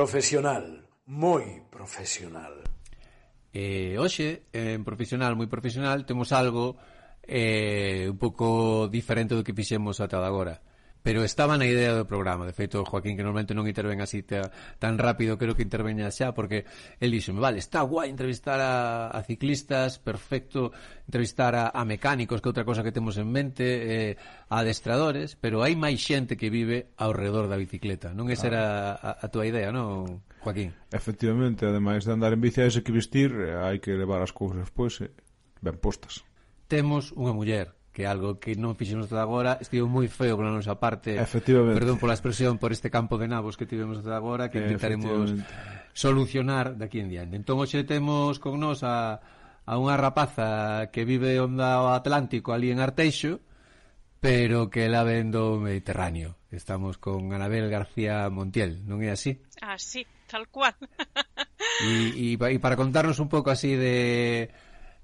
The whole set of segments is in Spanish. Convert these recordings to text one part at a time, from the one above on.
Profesional, moi profesional. E hoxe, en profesional, moi profesional, temos algo eh, un pouco diferente do que fixemos ata agora pero estaba na idea do programa. De feito Joaquín que normalmente non interven así ta, tan rápido creo que interveña xa porque el dixo, vale está guai entrevistar a, a ciclistas perfecto entrevistar a, a mecánicos que outra cosa que temos en mente eh, a adestradores pero hai máis xente que vive ao redor da bicicleta. Non esa era a, a tua idea non Joaquín? Efectivamente ademais de andar en bici hai que vestir eh, hai que levar as cousas pois eh, ben postas. Temos unha muller que algo que non fixemos até agora. Estivo moi feo pola nosa parte. Perdón pola expresión por este campo de nabos que tivemos até agora que intentaremos solucionar daqui en diante. Entón hoxe temos con nos a, a unha rapaza que vive onda o Atlántico ali en Arteixo pero que la ven do Mediterráneo. Estamos con Anabel García Montiel non é así? Ah, así, tal cual. E, e, e para contarnos un pouco así de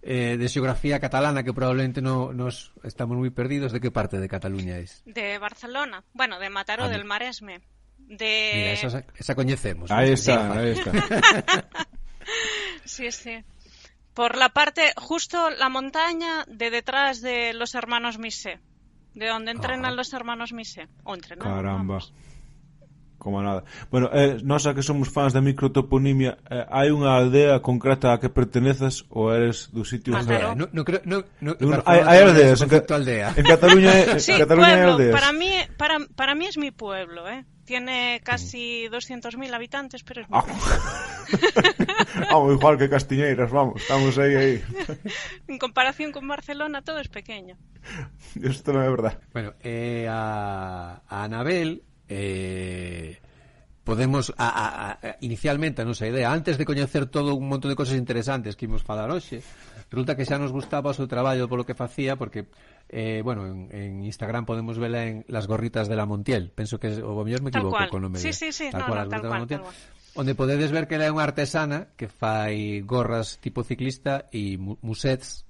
eh, de xeografía catalana que probablemente no, nos estamos moi perdidos. De que parte de Cataluña es? De Barcelona. Bueno, de Mataró ah, del Maresme. De... Mira, esa, esa coñecemos. Ahí está, ahí está. sí, sí. Por la parte, justo la montaña de detrás de los hermanos Mise. De donde entrenan Ajá. los hermanos Mise. O entrenan, Caramba. Vamos como nada. Bueno, eh, nós a que somos fans da microtoponimia, eh, hai unha aldea concreta a que pertenezas ou eres do sitio ah, claro. no, no creo, no, no, no, hai, hai aldeas en, ca aldea. en Cataluña, en sí, Cataluña pueblo, hai aldeas. Para mí, para, para mí es mi pueblo, eh. Tiene casi 200.000 habitantes, pero es muy ah. Vamos, ah, igual que Castiñeiras, vamos, estamos aí, aí. en comparación con Barcelona, todo es pequeño. Esto no es verdad. Bueno, eh, a, a Anabel eh, podemos a, a, a, inicialmente a nosa idea antes de coñecer todo un montón de cosas interesantes que imos falar hoxe resulta que xa nos gustaba o seu traballo polo que facía porque eh, bueno, en, en Instagram podemos vela en Las gorritas de la Montiel penso que o mellor me equivoco con o nome. sí, sí, sí, tal no, cual, no, tal cual, Montiel, tal cual. onde podedes ver que ela é unha artesana que fai gorras tipo ciclista e musets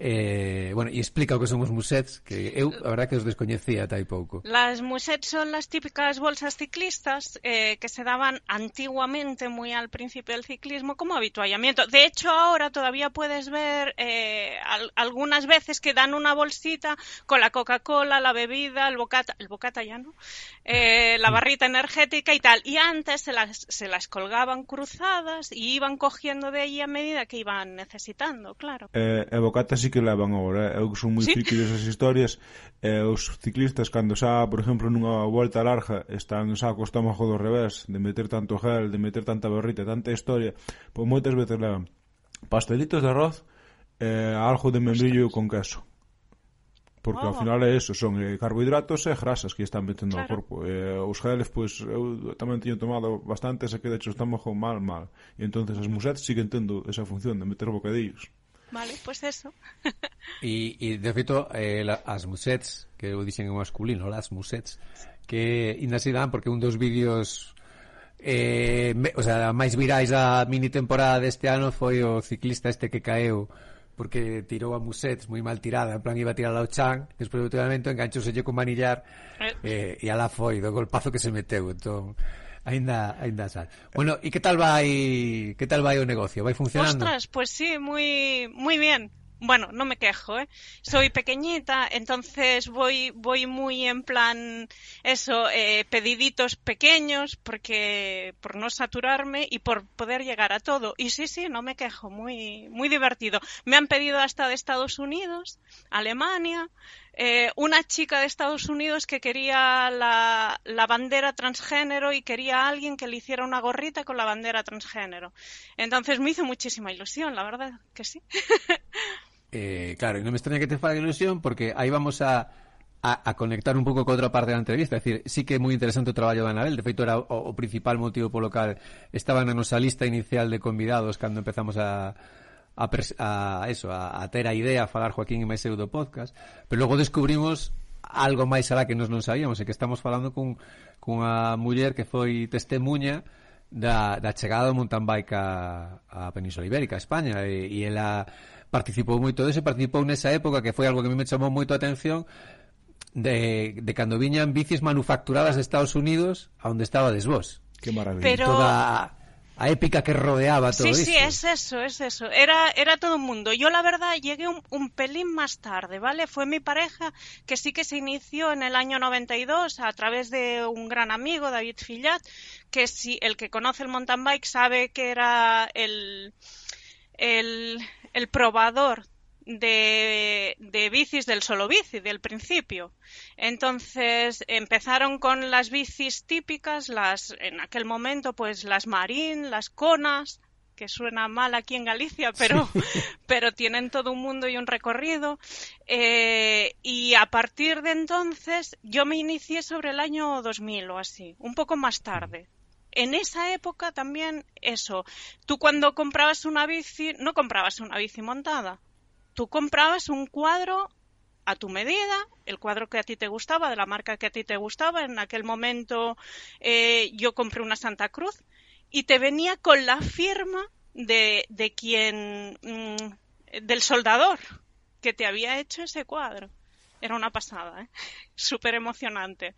Eh, bueno, y explica o que son os musets, que eu, verdad que os descoñecía tai pouco. Las musets son las típicas bolsas ciclistas eh, que se daban antiguamente, muy al principio del ciclismo, como habituallamiento. De hecho, ahora todavía puedes ver eh, al, algunas veces que dan una bolsita con la Coca-Cola, la bebida, el bocata, el bocata ya no, eh, la barrita energética y tal. Y antes se las, se las colgaban cruzadas y iban cogiendo de ahí a medida que iban necesitando, claro. Eh, e bocata sí que levan agora. Eh? Eu son moi ¿Sí? friki desas historias. Eh, os ciclistas, cando xa, por exemplo, nunha volta larga, están xa co estómago do revés, de meter tanto gel, de meter tanta barrita, tanta historia, pois moitas veces levan pastelitos de arroz, eh, algo de membrillo con queso. Porque oh. ao ah, final é eso, son eh, carbohidratos e grasas que están metendo claro. ao corpo. Eh, os geles, pois, eu tamén teño tomado bastantes e que, de hecho, estamos con mal, mal. E entonces as musetes siguen tendo esa función de meter bocadillos. Vale, pois pues eso. e, e, de feito, eh, la, as musets, que eu dixen en masculino, las musets, que ainda se dan porque un dos vídeos eh, me, o sea, máis virais da mini temporada deste ano foi o ciclista este que caeu porque tirou a Musets moi mal tirada, en plan iba a tirar ao chan, despois do tiramiento enganchouselle con manillar eh, eh e ala foi do golpazo que se meteu, entón Ainda, ainda sal. Bueno, e que tal vai, que tal vai o negocio? Vai funcionando? Ostras, pues sí, moi moi bien. Bueno, no me quejo, ¿eh? Soy pequeñita, entonces voy, voy muy en plan, eso, eh, pediditos pequeños, porque, por no saturarme y por poder llegar a todo. Y sí, sí, no me quejo, muy, muy divertido. Me han pedido hasta de Estados Unidos, Alemania, eh, una chica de Estados Unidos que quería la, la, bandera transgénero y quería a alguien que le hiciera una gorrita con la bandera transgénero. Entonces me hizo muchísima ilusión, la verdad que sí. Eh, claro, y no me extraña que te haga ilusión porque ahí vamos a, a, a, conectar un pouco con outra parte da entrevista, é dicir, sí que é moi interesante o traballo de Anabel, de feito era o, o principal motivo polo cal estaba na nosa lista inicial de convidados cando empezamos a a, a eso, a, a ter a idea a falar Joaquín e máis eu do podcast, pero logo descubrimos algo máis alá que nos non sabíamos, e que estamos falando con cunha muller que foi testemunha da, da chegada do mountain bike a, a Península Ibérica, a España e, e ela participou moito dese, participou nesa época que foi algo que me chamou moito a atención de, de cando viñan bicis manufacturadas de Estados Unidos a onde estaba desvós. Que maravilla. Pero... Toda a épica que rodeaba todo Sí, eso. sí, es eso, es eso. Era, era todo un mundo. Yo, la verdad, llegué un, un pelín más tarde, ¿vale? Fue mi pareja que sí que se inició en el año 92 a través de un gran amigo, David Fillat, que si el que conoce el mountain bike sabe que era el, el, el probador de, de bicis del solo bici, del principio. Entonces empezaron con las bicis típicas, las en aquel momento pues las Marín, las Conas, que suena mal aquí en Galicia, pero, pero tienen todo un mundo y un recorrido. Eh, y a partir de entonces yo me inicié sobre el año 2000 o así, un poco más tarde. En esa época también eso, tú cuando comprabas una bici, no comprabas una bici montada, tú comprabas un cuadro a tu medida, el cuadro que a ti te gustaba, de la marca que a ti te gustaba. En aquel momento eh, yo compré una Santa Cruz y te venía con la firma de, de quien, mmm, del soldador que te había hecho ese cuadro. Era una pasada, ¿eh? súper emocionante.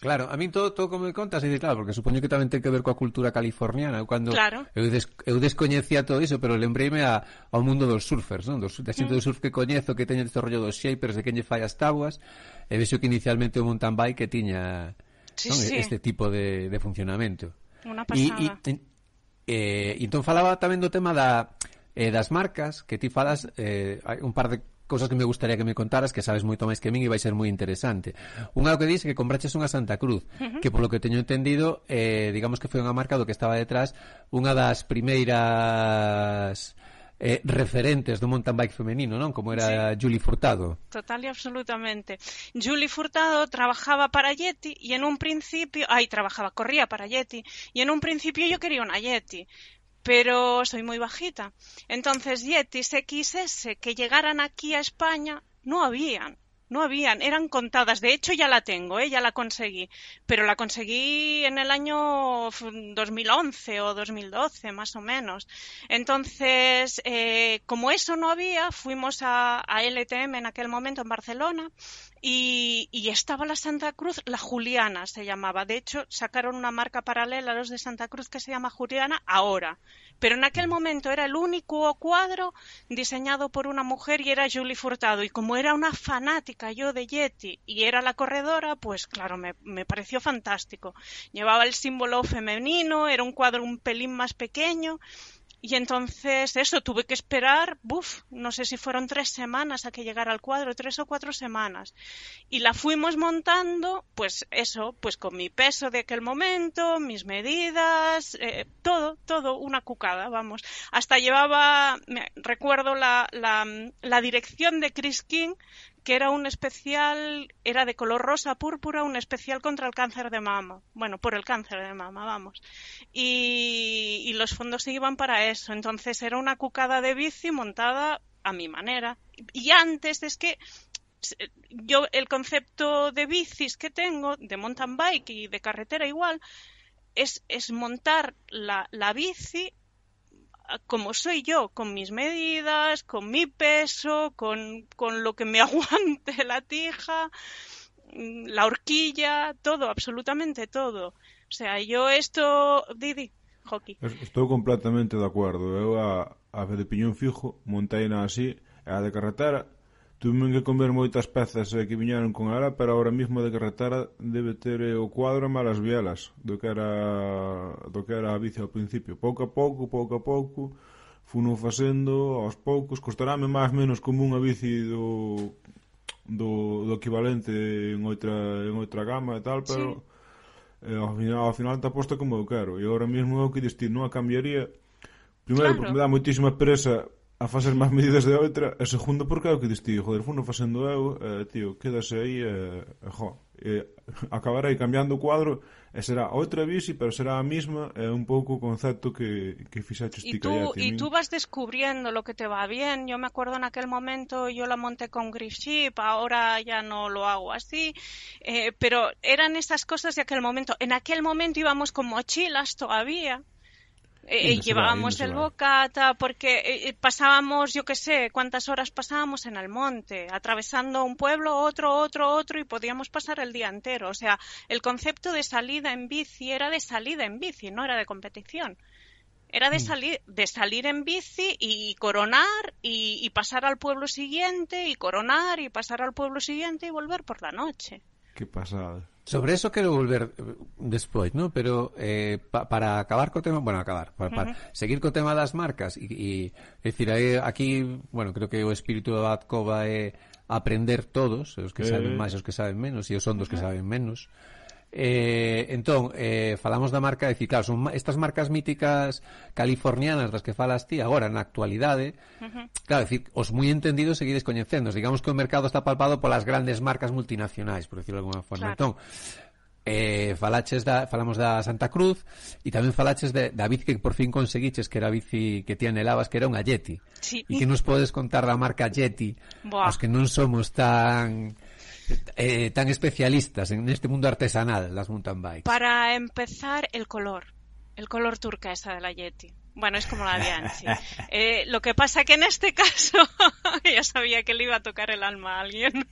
Claro, a mí todo, todo como me contas, dices, claro, porque supoño que tamén ten que ver coa cultura californiana. Eu cando claro. eu, des, eu descoñecía todo iso, pero lembrei-me ao mundo dos surfers, non? Dos, da xente mm. do surf que coñezo, que teñen este rollo dos shapers, de quen lle fai as tabuas, e vexo que inicialmente o mountain bike que tiña sí, non? Sí. este tipo de, de funcionamento. Una pasada. E, e, e entón falaba tamén do tema da, eh, das marcas, que ti falas eh, un par de cousas que me gustaría que me contaras que sabes moito máis que min e vai ser moi interesante. Unha que dice que compraches unha Santa Cruz, uh -huh. que polo que teño entendido, eh, digamos que foi unha marca do que estaba detrás unha das primeiras eh, referentes do mountain bike femenino, non? Como era sí. Julie Furtado. Total e absolutamente. Julie Furtado trabajaba para Yeti e en un principio, aí trabajaba, corría para Yeti e en un principio yo quería unha Yeti, pero soy muy bajita. Entonces, Yetis XS que llegaran aquí a España no habían. No habían, eran contadas. De hecho, ya la tengo, ¿eh? ya la conseguí. Pero la conseguí en el año 2011 o 2012, más o menos. Entonces, eh, como eso no había, fuimos a, a, LTM en aquel momento en Barcelona y, y, estaba la Santa Cruz, la Juliana se llamaba. De hecho, sacaron una marca paralela a los de Santa Cruz que se llama Juliana ahora. Pero en aquel momento era el único cuadro diseñado por una mujer y era Julie Furtado. Y como era una fanática yo de Yeti y era la corredora, pues claro, me, me pareció fantástico. Llevaba el símbolo femenino, era un cuadro un pelín más pequeño y entonces eso, tuve que esperar, buf, no sé si fueron tres semanas a que llegara al cuadro, tres o cuatro semanas. Y la fuimos montando, pues eso, pues con mi peso de aquel momento, mis medidas, eh, todo, todo, una cucada, vamos. Hasta llevaba, me, recuerdo la, la, la dirección de Chris King, que era un especial, era de color rosa púrpura, un especial contra el cáncer de mama. Bueno, por el cáncer de mama, vamos. Y, los fondos se iban para eso. Entonces era una cucada de bici montada a mi manera. Y antes es que yo el concepto de bicis que tengo, de mountain bike y de carretera igual, es, es montar la, la bici como soy yo, con mis medidas, con mi peso, con, con lo que me aguante la tija, la horquilla, todo, absolutamente todo. O sea, yo esto, Didi, hockey. Estou completamente de acordo. Eu a, a de piñón fijo montei na así, a de carretera Tiven que comer moitas pezas e que viñeron con ela, pero agora mismo de carretera debe ter eh, o cuadro a malas bielas do que era do que era a bici ao principio. Pouco a pouco, pouco a pouco, funo facendo aos poucos, costarame máis menos como unha bici do do, do equivalente en outra en outra gama e tal, pero sí. eh, ao final ao final te aposta como eu quero. E agora mesmo é o que destino a cambiaría. Primeiro claro. porque me dá moitísima presa a facer máis medidas de outra e segundo porque é o que dis tío joder, funo facendo eu eh, tío, quedase aí eh, jo, eh, acabarei cambiando o cuadro e será outra bici pero será a mesma é eh, un pouco o concepto que, que fixaches ti tú, e tú vas descubriendo lo que te va bien. Yo me acuerdo en aquel momento yo la monté con grip ship ahora ya no lo hago así eh, pero eran esas cosas de aquel momento. En aquel momento íbamos con mochilas todavía. Eh, llevábamos el bocata porque eh, pasábamos, yo qué sé, cuántas horas pasábamos en el monte, atravesando un pueblo, otro, otro, otro y podíamos pasar el día entero. O sea, el concepto de salida en bici era de salida en bici, no era de competición. Era de mm. salir, de salir en bici y coronar y, y pasar al pueblo siguiente y coronar y pasar al pueblo siguiente y volver por la noche. Qué pasada. Sobre eso quero volver eh, despois, ¿no? pero eh, pa, para acabar co tema, bueno, acabar, para, para uh -huh. seguir co tema das marcas e, e decir, aí, aquí, bueno, creo que o espírito da Batcova é eh, aprender todos, os que eh. saben máis, os que saben menos, e os son dos que saben menos, Eh, entón, eh, falamos da marca, decir, claro, son estas marcas míticas californianas das que falas ti agora na actualidade, uh -huh. claro, decir, os moi entendidos seguides coñecendo, digamos que o mercado está palpado polas grandes marcas multinacionais, por decirlo de alguna forma. Claro. Entón, eh, falaches da, falamos da Santa Cruz e tamén falaches de, da bici que por fin conseguiches que era a bici que ti anhelabas que era unha Yeti sí. e que nos podes contar da marca Yeti Boa. os que non somos tan eh, tan especialistas en este mundo artesanal, las mountain bikes? Para empezar, el color. El color turquesa de la Yeti. Bueno, es como la de Anchi. Eh, lo que pasa que en este caso, ya sabía que le iba a tocar el alma a alguien.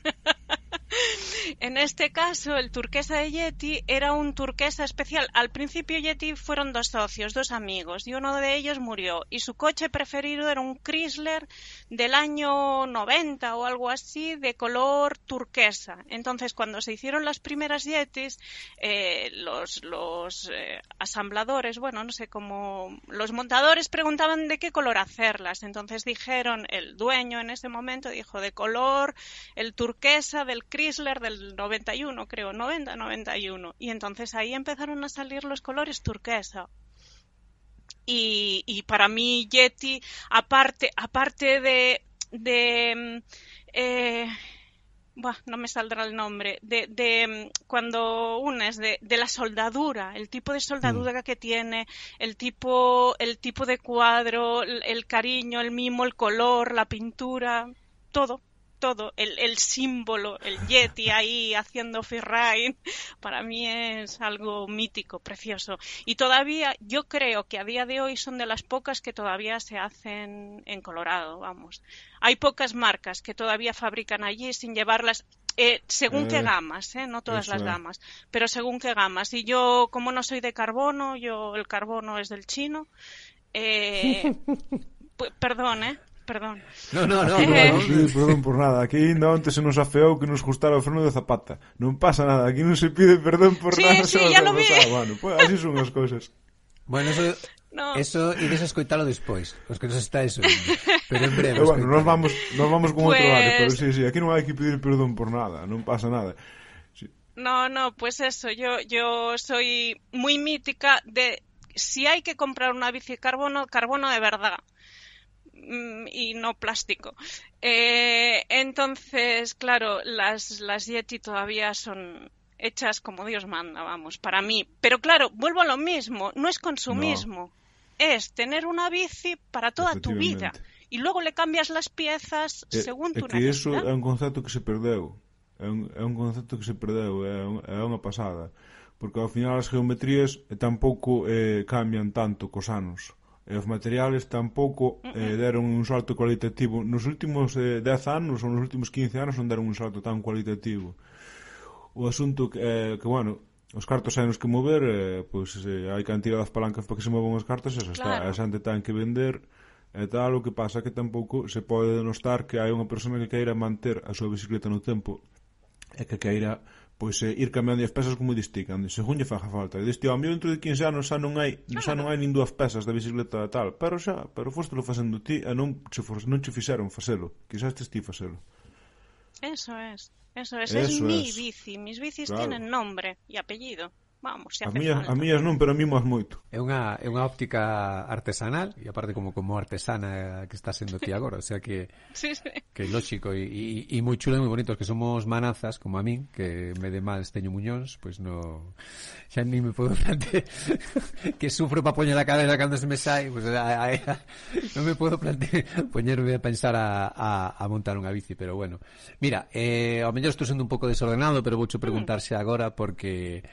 En este caso, el turquesa de Yeti era un turquesa especial. Al principio Yeti fueron dos socios, dos amigos, y uno de ellos murió. Y su coche preferido era un Chrysler del año 90 o algo así, de color turquesa. Entonces, cuando se hicieron las primeras Yetis, eh, los, eh, asambladores, bueno, no sé cómo, los montadores preguntaban de qué color hacerlas. Entonces dijeron, el dueño en ese momento dijo de color, el turquesa del Chrysler del 91, creo, 90-91. Y entonces ahí empezaron a salir los colores turquesa. Y, y para mí Yeti, aparte, aparte de, de eh, Buah, no me saldrá el nombre, de, de cuando unes de, de, la soldadura, el tipo de soldadura mm. que tiene, el tipo, el tipo de cuadro, el, el, cariño, el mimo, el color, la pintura, todo todo, el, el símbolo, el Yeti ahí haciendo freeride, para mí es algo mítico, precioso. Y todavía, yo creo que a día de hoy son de las pocas que todavía se hacen en Colorado, vamos. Hay pocas marcas que todavía fabrican allí sin llevarlas eh, según eh, qué gamas, ¿eh? no todas las gamas, pero según qué gamas. Y yo, como no soy de carbono, yo el carbono es del chino. Eh, perdón, ¿eh? perdón. No, no, no, no, non perdón por nada. Aquí ainda onte se nos afeou que nos gustara o freno de zapata. Non pasa nada, aquí non se pide perdón por sí, nada. Sí, sí, ya lo vi. Bueno, pues, así son as cousas. Bueno, eso No. Eso ides a escoitalo despois, os que nos está eso. Pero en breve. Pero bueno, nos vamos, nos vamos con pues... outro lado, pero sí, sí, aquí non hai que pedir perdón por nada, non pasa nada. Sí. No, no, pues eso, yo yo soy muy mítica de si hay que comprar una bici carbono, carbono de verdad. Mm, y no plástico. Eh, entonces, claro, las, las Yeti todavía son hechas como Dios manda, vamos, para mí. Pero claro, vuelvo a lo mismo, no es consumismo, no. es tener una bici para toda tu vida. Y luego le cambias las piezas eh, según tu é que necesidad. Iso é un concepto que se perdeu. É un, é un concepto que se perdeu, é, un, é unha pasada. Porque ao final as geometrías tampouco eh, cambian tanto cos anos e os materiales tampouco eh, deron un salto cualitativo. Nos últimos eh, 10 anos ou nos últimos 15 anos non deron un salto tan cualitativo. O asunto que, eh, que bueno, os cartos hai nos que mover, eh, pois eh, hai cantidad das palancas para que se movan os cartos, e xa claro. está, a xente ten que vender e tal, o que pasa que tampouco se pode denostar que hai unha persona que queira manter a súa bicicleta no tempo e que queira pois eh, ir cambiando as pezas como distican, según lle faja falta. E diste, ao dentro de 15 anos xa non hai, claro. xa non hai nin dúas pezas da bicicleta tal, pero xa, pero fostelo facendo ti e non che, for, non che fixeron facelo, quizás tes ti facelo. Eso es, eso es, eso es, es mi bici, mis bicis claro. tienen nombre e apellido vamos, se a mías, a mías non, pero a mí moas moito. É unha, é unha óptica artesanal, e aparte como como artesana que está sendo ti agora, o sea que sí, sí. que lógico e, e, e moi chulo e moi bonito, que somos manazas como a min, que me de mal esteño muñóns, pois pues no xa ni me podo plantear que sufro para poñer a cadera cando se me sai, pois pues, a, a, a, non me podo plantear poñerme a pensar a, a, a montar unha bici, pero bueno. Mira, eh, ao mellor estou sendo un pouco desordenado, pero voucho preguntar mm. xa agora porque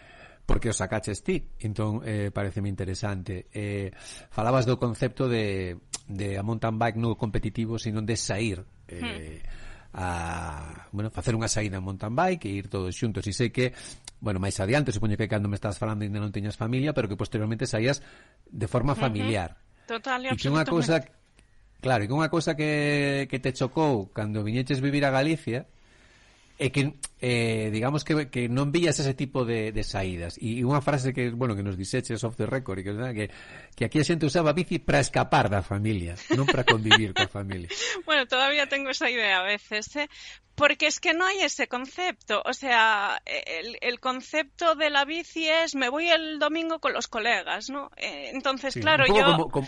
porque os sacaches ti. Entón, eh, pareceme interesante. Eh, falabas do concepto de, de a mountain bike non competitivo, sino de sair. Eh, hmm a, bueno, facer unha saída en mountain bike e ir todos xuntos. E sei que, bueno, máis adiante, supoño que cando me estás falando ainda non teñas familia, pero que posteriormente saías de forma familiar. Uh -huh. Total, e que unha cousa Claro, e que unha cousa que, que te chocou cando viñeches vivir a Galicia é que eh, digamos que, que non vías ese tipo de, de saídas e unha frase que bueno que nos diseches off the record e que, que, que aquí a xente usaba bici para escapar da familia non para convivir coa familia bueno, todavía tengo esa idea a veces eh? Porque es que no hay ese concepto. O sea, el, el, concepto de la bici es me voy el domingo con los colegas, ¿no? Eh, entonces, sí, claro, yo... Como, como,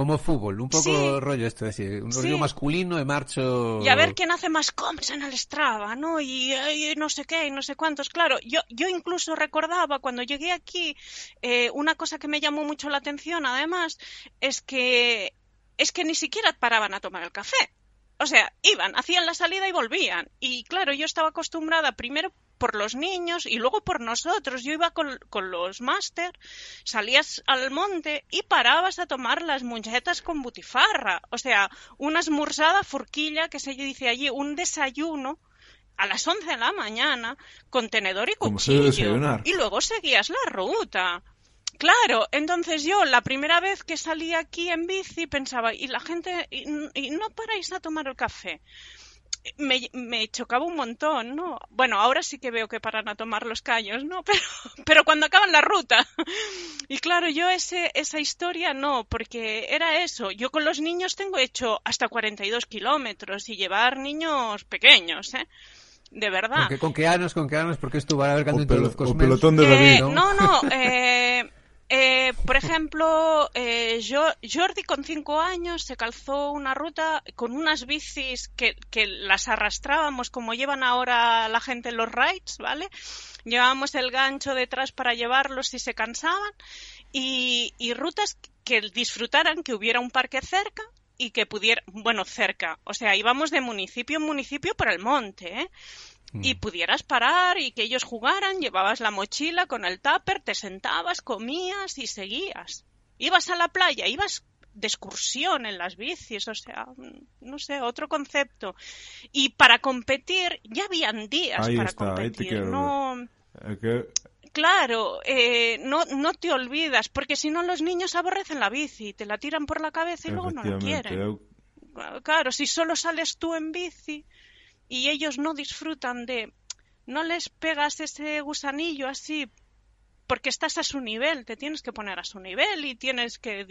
como fútbol, un poco sí. rollo esto, es decir, un rollo sí. masculino de marcho... Y a ver quién hace más comps en el Strava, ¿no? Y, y, no sé qué, y no sé cuántos. Claro, yo, yo incluso recordaba cuando llegué aquí, eh, una cosa que me llamó mucho la atención, además, es que, es que ni siquiera paraban a tomar el café. O sea, iban, hacían la salida y volvían. Y claro, yo estaba acostumbrada primero por los niños y luego por nosotros. Yo iba con, con los máster, salías al monte y parabas a tomar las muñetas con butifarra. O sea, una esmurzada furquilla que se dice allí, un desayuno a las 11 de la mañana con tenedor y cuchillo. Y luego seguías la ruta. Claro, entonces yo la primera vez que salí aquí en bici pensaba, y la gente, y, y no paráis a tomar el café me, me, chocaba un montón, ¿no? Bueno, ahora sí que veo que paran a tomar los caños, ¿no? Pero, pero cuando acaban la ruta. Y claro, yo ese, esa historia no, porque era eso. Yo con los niños tengo hecho hasta 42 kilómetros y llevar niños pequeños, ¿eh? De verdad. ¿Con qué años, con qué años? Porque estuvo a ver pelotón de David, eh. No, no, eh, eh, por ejemplo, eh, Jordi con cinco años se calzó una ruta con unas bicis que, que, las arrastrábamos como llevan ahora la gente en los rides, ¿vale? Llevábamos el gancho detrás para llevarlos si se cansaban y, y rutas que disfrutaran que hubiera un parque cerca y que pudiera, bueno, cerca, o sea, íbamos de municipio en municipio por el monte, ¿eh? Y mm. pudieras parar y que ellos jugaran, llevabas la mochila con el tupper, te sentabas, comías y seguías. Ibas a la playa, ibas de excursión en las bicis, o sea, no sé, otro concepto. Y para competir, ya habían días para competir, no... Claro, eh, no, no te olvidas, porque si no los niños aborrecen la bici, te la tiran por la cabeza y luego no la quieren. Claro, si solo sales tú en bici, y ellos no disfrutan de... No les pegas ese gusanillo así porque estás a su nivel, te tienes que poner a su nivel y tienes que...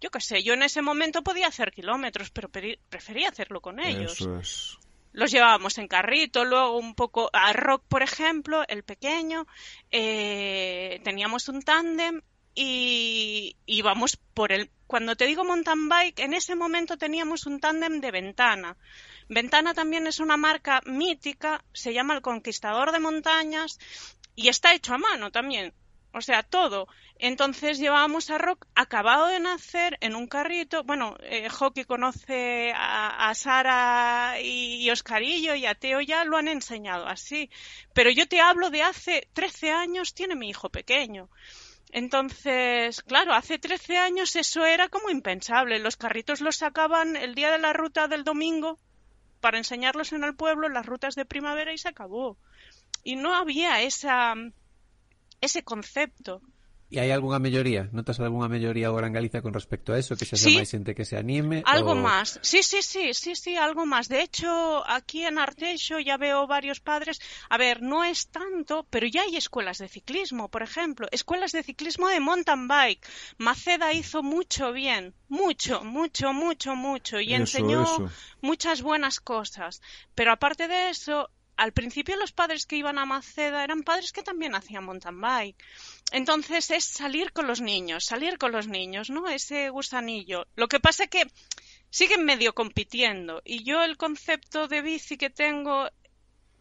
Yo qué sé, yo en ese momento podía hacer kilómetros, pero prefería hacerlo con ellos. Eso es. Los llevábamos en carrito, luego un poco a Rock, por ejemplo, el pequeño, eh, teníamos un tándem y íbamos por el... Cuando te digo mountain bike, en ese momento teníamos un tándem de ventana. Ventana también es una marca mítica, se llama El Conquistador de Montañas y está hecho a mano también. O sea, todo. Entonces llevábamos a Rock acabado de nacer en un carrito. Bueno, eh, Hockey conoce a, Sara y, Oscarillo y a Teo ya lo han enseñado así. Pero yo te hablo de hace 13 años, tiene mi hijo pequeño. Entonces, claro, hace 13 años eso era como impensable. Los carritos los sacaban el día de la ruta del domingo para enseñarlos en el pueblo las rutas de primavera y se acabó. Y no había esa, ese concepto. ¿Y hay alguna mayoría? ¿Notas alguna mayoría ahora en Galicia con respecto a eso? ¿Que se sí, más gente que se anime? Algo o... más. Sí, sí, sí, sí, sí, algo más. De hecho, aquí en Arteixo ya veo varios padres. A ver, no es tanto, pero ya hay escuelas de ciclismo, por ejemplo. Escuelas de ciclismo de mountain bike. Maceda hizo mucho bien. Mucho, mucho, mucho, mucho. Y eso, enseñó eso. muchas buenas cosas. Pero aparte de eso, al principio los padres que iban a Maceda eran padres que también hacían mountain bike. Entonces es salir con los niños, salir con los niños, ¿no? Ese gusanillo. Lo que pasa es que siguen medio compitiendo y yo el concepto de bici que tengo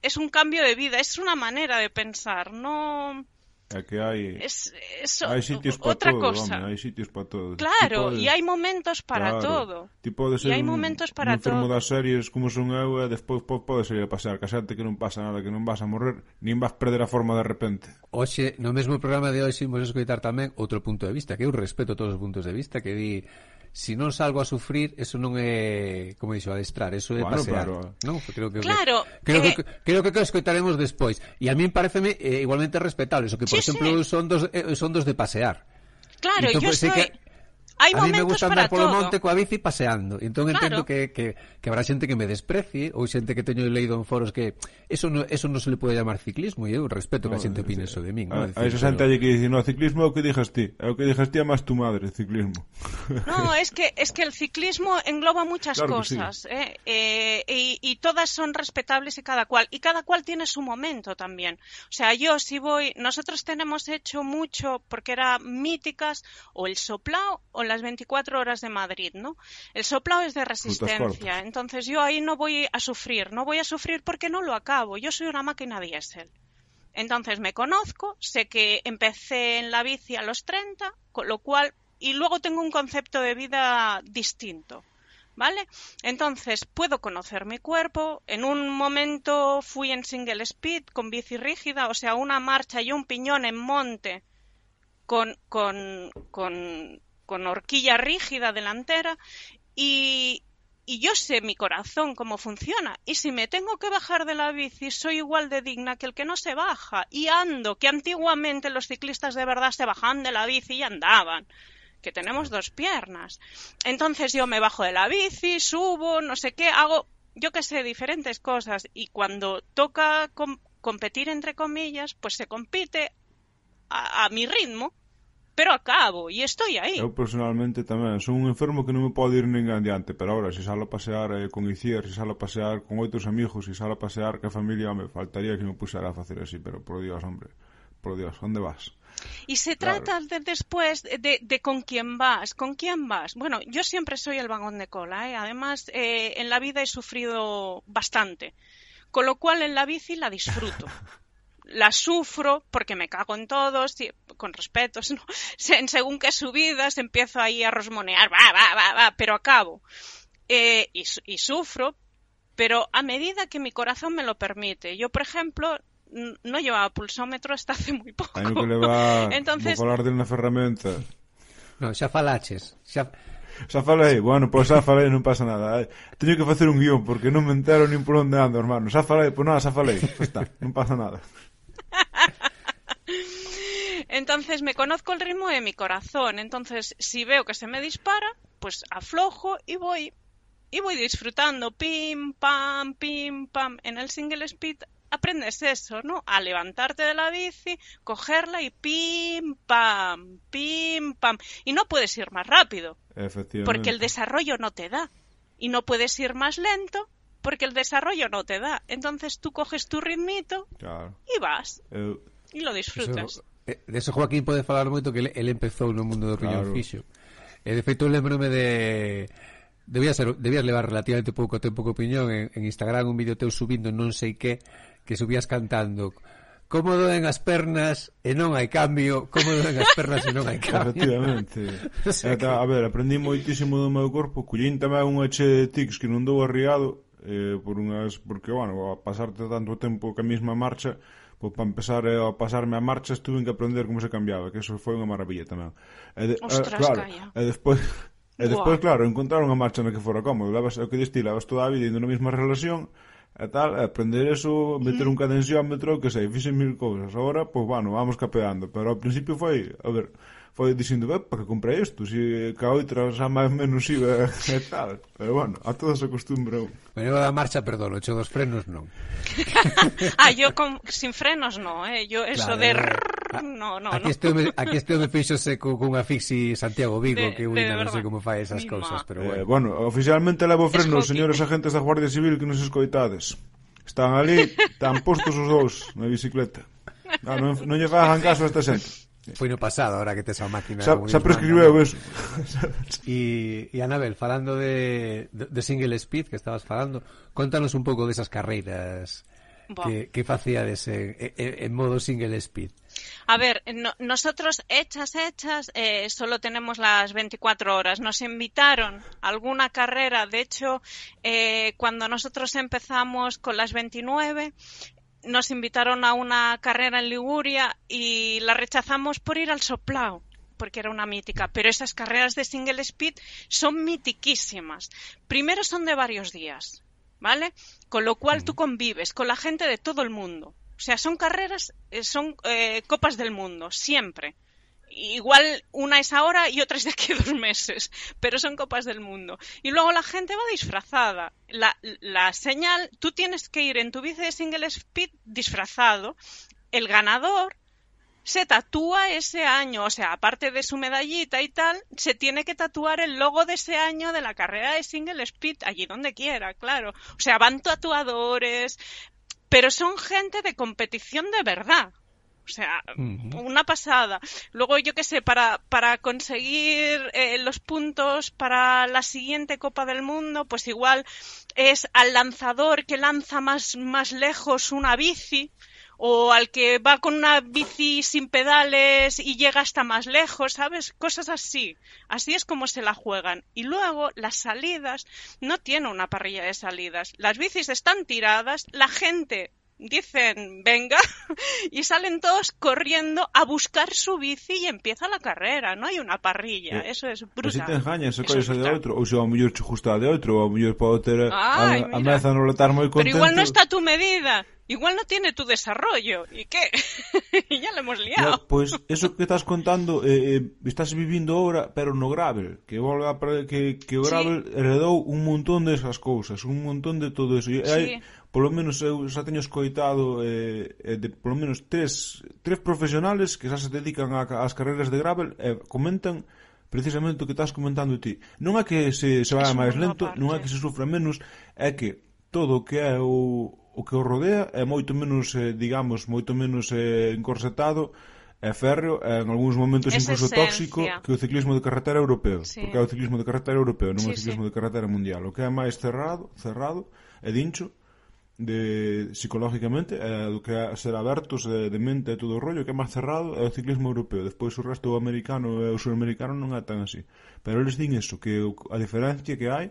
es un cambio de vida, es una manera de pensar, no É que hai es, eso, hai sitios para todo, cosa. Home, hai sitios para todo. Claro, e hai momentos para claro, todo. Ti podes ser hai momentos para un enfermo das series como son eu e despois po, podes ir a pasar, casarte que non pasa nada, que non vas a morrer, nin vas perder a forma de repente. Oxe, no mesmo programa de hoxe imos escoitar tamén outro punto de vista, que eu respeto todos os puntos de vista, que di si non salgo a sufrir, eso non é, como dixo, adestrar, eso é bueno, pasear, pero... non? Creo que claro, creo que, eh... creo que, creo que escoitaremos despois. E a min pareceme eh, igualmente respetable, eso que por sí, exemplo sí. son dos eh, son dos de pasear. Claro, entón, yo pues, estoy... que Hai a mí me gusta andar polo monte coa bici paseando. Entón entendo Claro. que, que, que habrá xente que me desprecie ou xente que teño leído en foros que eso no, eso non se le pode llamar ciclismo e eu respeto que a xente opine eso de min. A, ¿no? a esa xente aí que dice, no, ciclismo é o que dixas ti, é o que dixas ti é máis tu madre, ciclismo. No, es que, es que el ciclismo engloba muchas Claro que sí. cosas ¿eh? Eh, y, y todas son respetables y cada cual. Y cada cual tiene su momento también. O sea, yo si voy, nosotros tenemos hecho mucho porque era míticas o el soplao o las 24 horas de Madrid, ¿no? El soplao es de resistencia. Entonces yo ahí no voy a sufrir. No voy a sufrir porque no lo acabo. Yo soy una máquina diésel. Entonces me conozco, sé que empecé en la bici a los 30, con lo cual, y luego tengo un concepto de vida distinto. ¿Vale? Entonces, puedo conocer mi cuerpo. En un momento fui en single speed con bici rígida, o sea, una marcha y un piñón en monte con, con, con, con horquilla rígida delantera y, y yo sé mi corazón cómo funciona. Y si me tengo que bajar de la bici, soy igual de digna que el que no se baja. Y ando, que antiguamente los ciclistas de verdad se bajaban de la bici y andaban. Que tenemos dos piernas. Entonces yo me bajo de la bici, subo, no sé qué, hago, yo que sé, diferentes cosas. Y cuando toca com- competir, entre comillas, pues se compite a mi ritmo, pero acabo y estoy ahí. Eu personalmente tamén son un enfermo que non me pode ir ninguén adiante, pero ahora se salo a pasear eh, con Icier, se salo a pasear con outros amigos, se salo a pasear que a familia, me faltaría que me pusera a facer así, pero por Dios, hombre, por Dios, onde vas? Y se Claro. trata de después de, de- de con quién vas, con quién vas. Bueno, yo siempre soy el vagón de cola, ¿eh? además eh, en la vida he sufrido bastante, con lo cual en la bici la disfruto. La sufro porque me cago en todos, con respetos, ¿no? Según qué subidas empiezo ahí a rosmonear, va, va, va, va, pero acabo. Eh, y, su- y sufro, pero a medida que mi corazón me lo permite. Yo, por ejemplo, no llevaba pulsómetro hasta hace muy poco. Hai que levar, Entonces, vou falar de unha ferramenta. No, xa falaches. Xa... Xa falei, bueno, pois xa falei, non pasa nada. Teño que facer un guion porque non me entero nin por onde ando, hermano. Xa falei, pois nada, xa falei. Xa está, non pasa nada. Entonces me conozco el ritmo de mi corazón. Entonces, si veo que se me dispara, pues aflojo y voy. Y voy disfrutando. Pim, pam, pim, pam. En el single speed aprendes eso, ¿no? A levantarte de la bici, cogerla y pim, pam, pim, pam. Y no puedes ir más rápido, Efectivamente. porque el desarrollo no te da. Y no puedes ir más lento, porque el desarrollo no te da. Entonces tú coges tu ritmito claro. y vas. Eu, y lo disfrutas. Eso, eh, de eso Joaquín pode falar moito que ele, ele empezou no mundo do claro. riñón fixo. E de feito lembrome de Debía ser, debías levar relativamente pouco tempo que opinión en, en Instagram un vídeo teu subindo non sei que que subías cantando como doen as pernas e non hai cambio, como doen as pernas e non hai cambio. Efectivamente. o sea, que... A ver, aprendí moitísimo do meu corpo, collín tamén unha che de tics que non dou arriado, eh, por unhas porque, bueno, a pasarte tanto tempo que a mesma marcha pois para empezar eh, a pasarme a marcha estuve que aprender como se cambiaba, que eso foi unha maravilla tamén. E de, Ostras, eh, claro, calla. e despois E despois, Buah. claro, encontrar unha marcha na que fora cómodo. Levas, o que diste, levas toda a vida indo na mesma relación, e tal, aprender eso, meter mm. un cadenciómetro, que sei, fixen mil cousas. Agora, pois, pues, bueno, vamos capeando. Pero ao principio foi, a ver, foi dicindo, para que comprei isto, se ca outra xa máis menos iba e tal. Pero bueno, a todos acostumbra un. Pero da marcha, perdón, o dos frenos non. ah, yo con, sin frenos non, eh? Yo eso claro, de... Eh, a, no, no, aquí, no. Este home, aquí este home fixose cu, cunha fixi Santiago Vigo de, que un non sei como fai esas cousas, pero eh, bueno. Eh, bueno, oficialmente levo frenos, señores agentes da Guardia Civil que nos escoitades. Están ali, tan postos os dous na bicicleta. Ah, non, non lle fagan caso a esta xente. Foi no pasado, ahora que tes a máquina. Xa, xa prescribeu eso. E, e Anabel, falando de, de, de single speed que estabas falando, contanos un pouco desas carreiras que, que facíades en, en, en modo single speed? A ver, no, nosotros hechas, hechas, eh, solo tenemos las 24 horas. Nos invitaron a alguna carrera, de hecho, eh, cuando nosotros empezamos con las 29, nos invitaron a una carrera en Liguria y la rechazamos por ir al soplao porque era una mítica, pero esas carreras de single speed son mitiquísimas. Primero son de varios días, ¿vale? Con lo cual tú convives con la gente de todo el mundo. O sea, son carreras, eh, son eh, copas del mundo, siempre. Igual una es ahora y otra es de aquí a dos meses, pero son copas del mundo. Y luego la gente va disfrazada. La, la señal, tú tienes que ir en tu bici de single speed disfrazado. El ganador se tatúa ese año, o sea, aparte de su medallita y tal, se tiene que tatuar el logo de ese año de la carrera de single speed, allí donde quiera, claro. O sea, van tatuadores, pero son gente de competición de verdad. O sea, uh -huh. una pasada. Luego, yo qué sé, para, para conseguir eh, los puntos para la siguiente Copa del Mundo, pues igual es al lanzador que lanza más, más lejos una bici o al que va con una bici sin pedales y llega hasta más lejos, ¿sabes? Cosas así. Así es como se la juegan. Y luego las salidas no tiene una parrilla de salidas. Las bicis están tiradas, la gente dicen venga y salen todos corriendo a buscar su bici y empieza la carrera, non hai unha parrilla, eh, eso es brutal. Mas si te engañas, se colles de outro, ou se ao mellor che justa de outro, ou ao mellor pode ter Ay, a, a meza no letar moi contento. Pero igual non está tu medida. Igual no tiene tu desarrollo. ¿Y qué? ya lo hemos liado. No, pues eso que estás contando, eh, eh, estás vivindo ahora, pero no gravel. Que a, que, que o gravel sí. heredou un montón de esas cousas, un montón de todo eso. E sí. hai, polo menos eu xa teño escoitado eh, eh, de polo menos tres, tres profesionales que xa se dedican a, ás carreiras de gravel e eh, comentan precisamente o que estás comentando ti. Non é que se, se vaya máis lento, parte. non é que se sufra menos, é que todo o que é o, o que o rodea é moito menos, eh, digamos, moito menos eh, encorsetado, é férreo, é en algúns momentos Esa incluso esencia. tóxico que o ciclismo de carretera europeo, sí. porque é o ciclismo de carretera europeo, non sí, é o ciclismo sí. de carretera mundial. O que é máis cerrado, cerrado, é dincho, de psicológicamente é do que é ser abertos de, de mente e todo o rollo que é máis cerrado é o ciclismo europeo. Despois o resto o americano e o suramericano non é tan así. Pero eles din eso que a diferencia que hai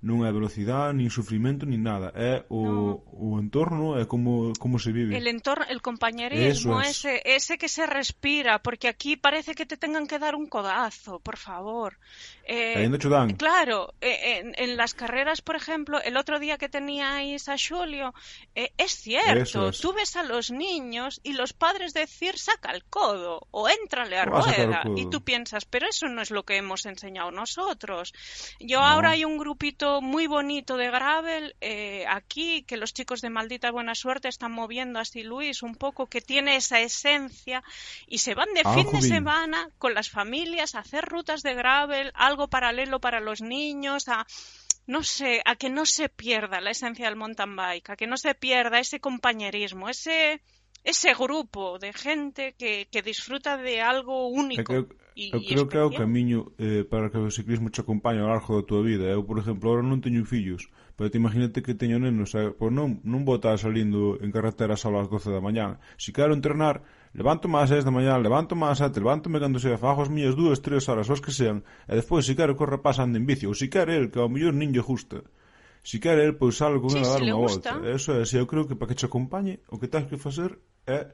non é velocidade, nin sufrimento, nin nada. É o, no. o entorno, é como, como se vive. El entorno, el compañerismo, es. ese, ese que se respira, porque aquí parece que te tengan que dar un codazo, por favor. Eh, dan. Claro, eh, en, en, las carreras, por ejemplo, el otro día que teníais a Xulio, eh, es cierto, es. tú ves a los niños y los padres decir saca el codo o éntrale a rueda y tú piensas, pero eso no es lo que hemos enseñado nosotros. Yo no. ahora hay un grupito muy bonito de gravel eh, aquí, que los chicos de Maldita Buena Suerte están moviendo así Luis un poco, que tiene esa esencia y se van de ah, fin de semana con las familias a hacer rutas de gravel, algo paralelo para los niños, a no sé, a que no se pierda la esencia del mountain bike, a que no se pierda ese compañerismo, ese ese grupo de gente que, que disfruta de algo único. Eu, e, eu creo que é o camiño eh, para que o ciclismo te acompañe ao largo da tua vida. Eu, por exemplo, agora non teño fillos, pero te imagínate que teño nenos, eh, pois non, non vou estar salindo en carreteras só ás 12 da mañá. Se quero entrenar, levanto máis 6 da mañá, levanto máis 7, levántome cando se fajo as miñas 2, 3 horas, os que sean, e despois, se quero, corre pasando en bici, ou se quero el, que ao mellor nin lle justa si quere el pois sal con sí, dar si unha volta. Eso é, se eu creo que para que te acompañe, o que tens que facer é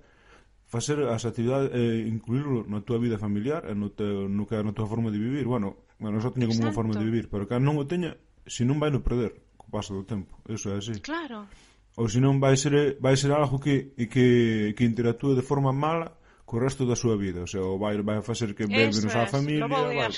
facer as actividades e incluirlo na tua vida familiar e no teu, no que, na tua forma de vivir. Bueno, bueno só teño como unha forma de vivir pero que non o teña, se non vai no perder co paso do tempo, eso é así. Claro. Ou se non vai ser, vai ser algo que, que, que interactúe de forma mala co resto da súa vida, o sea, vai, vai facer que bebe menos a familia, vai,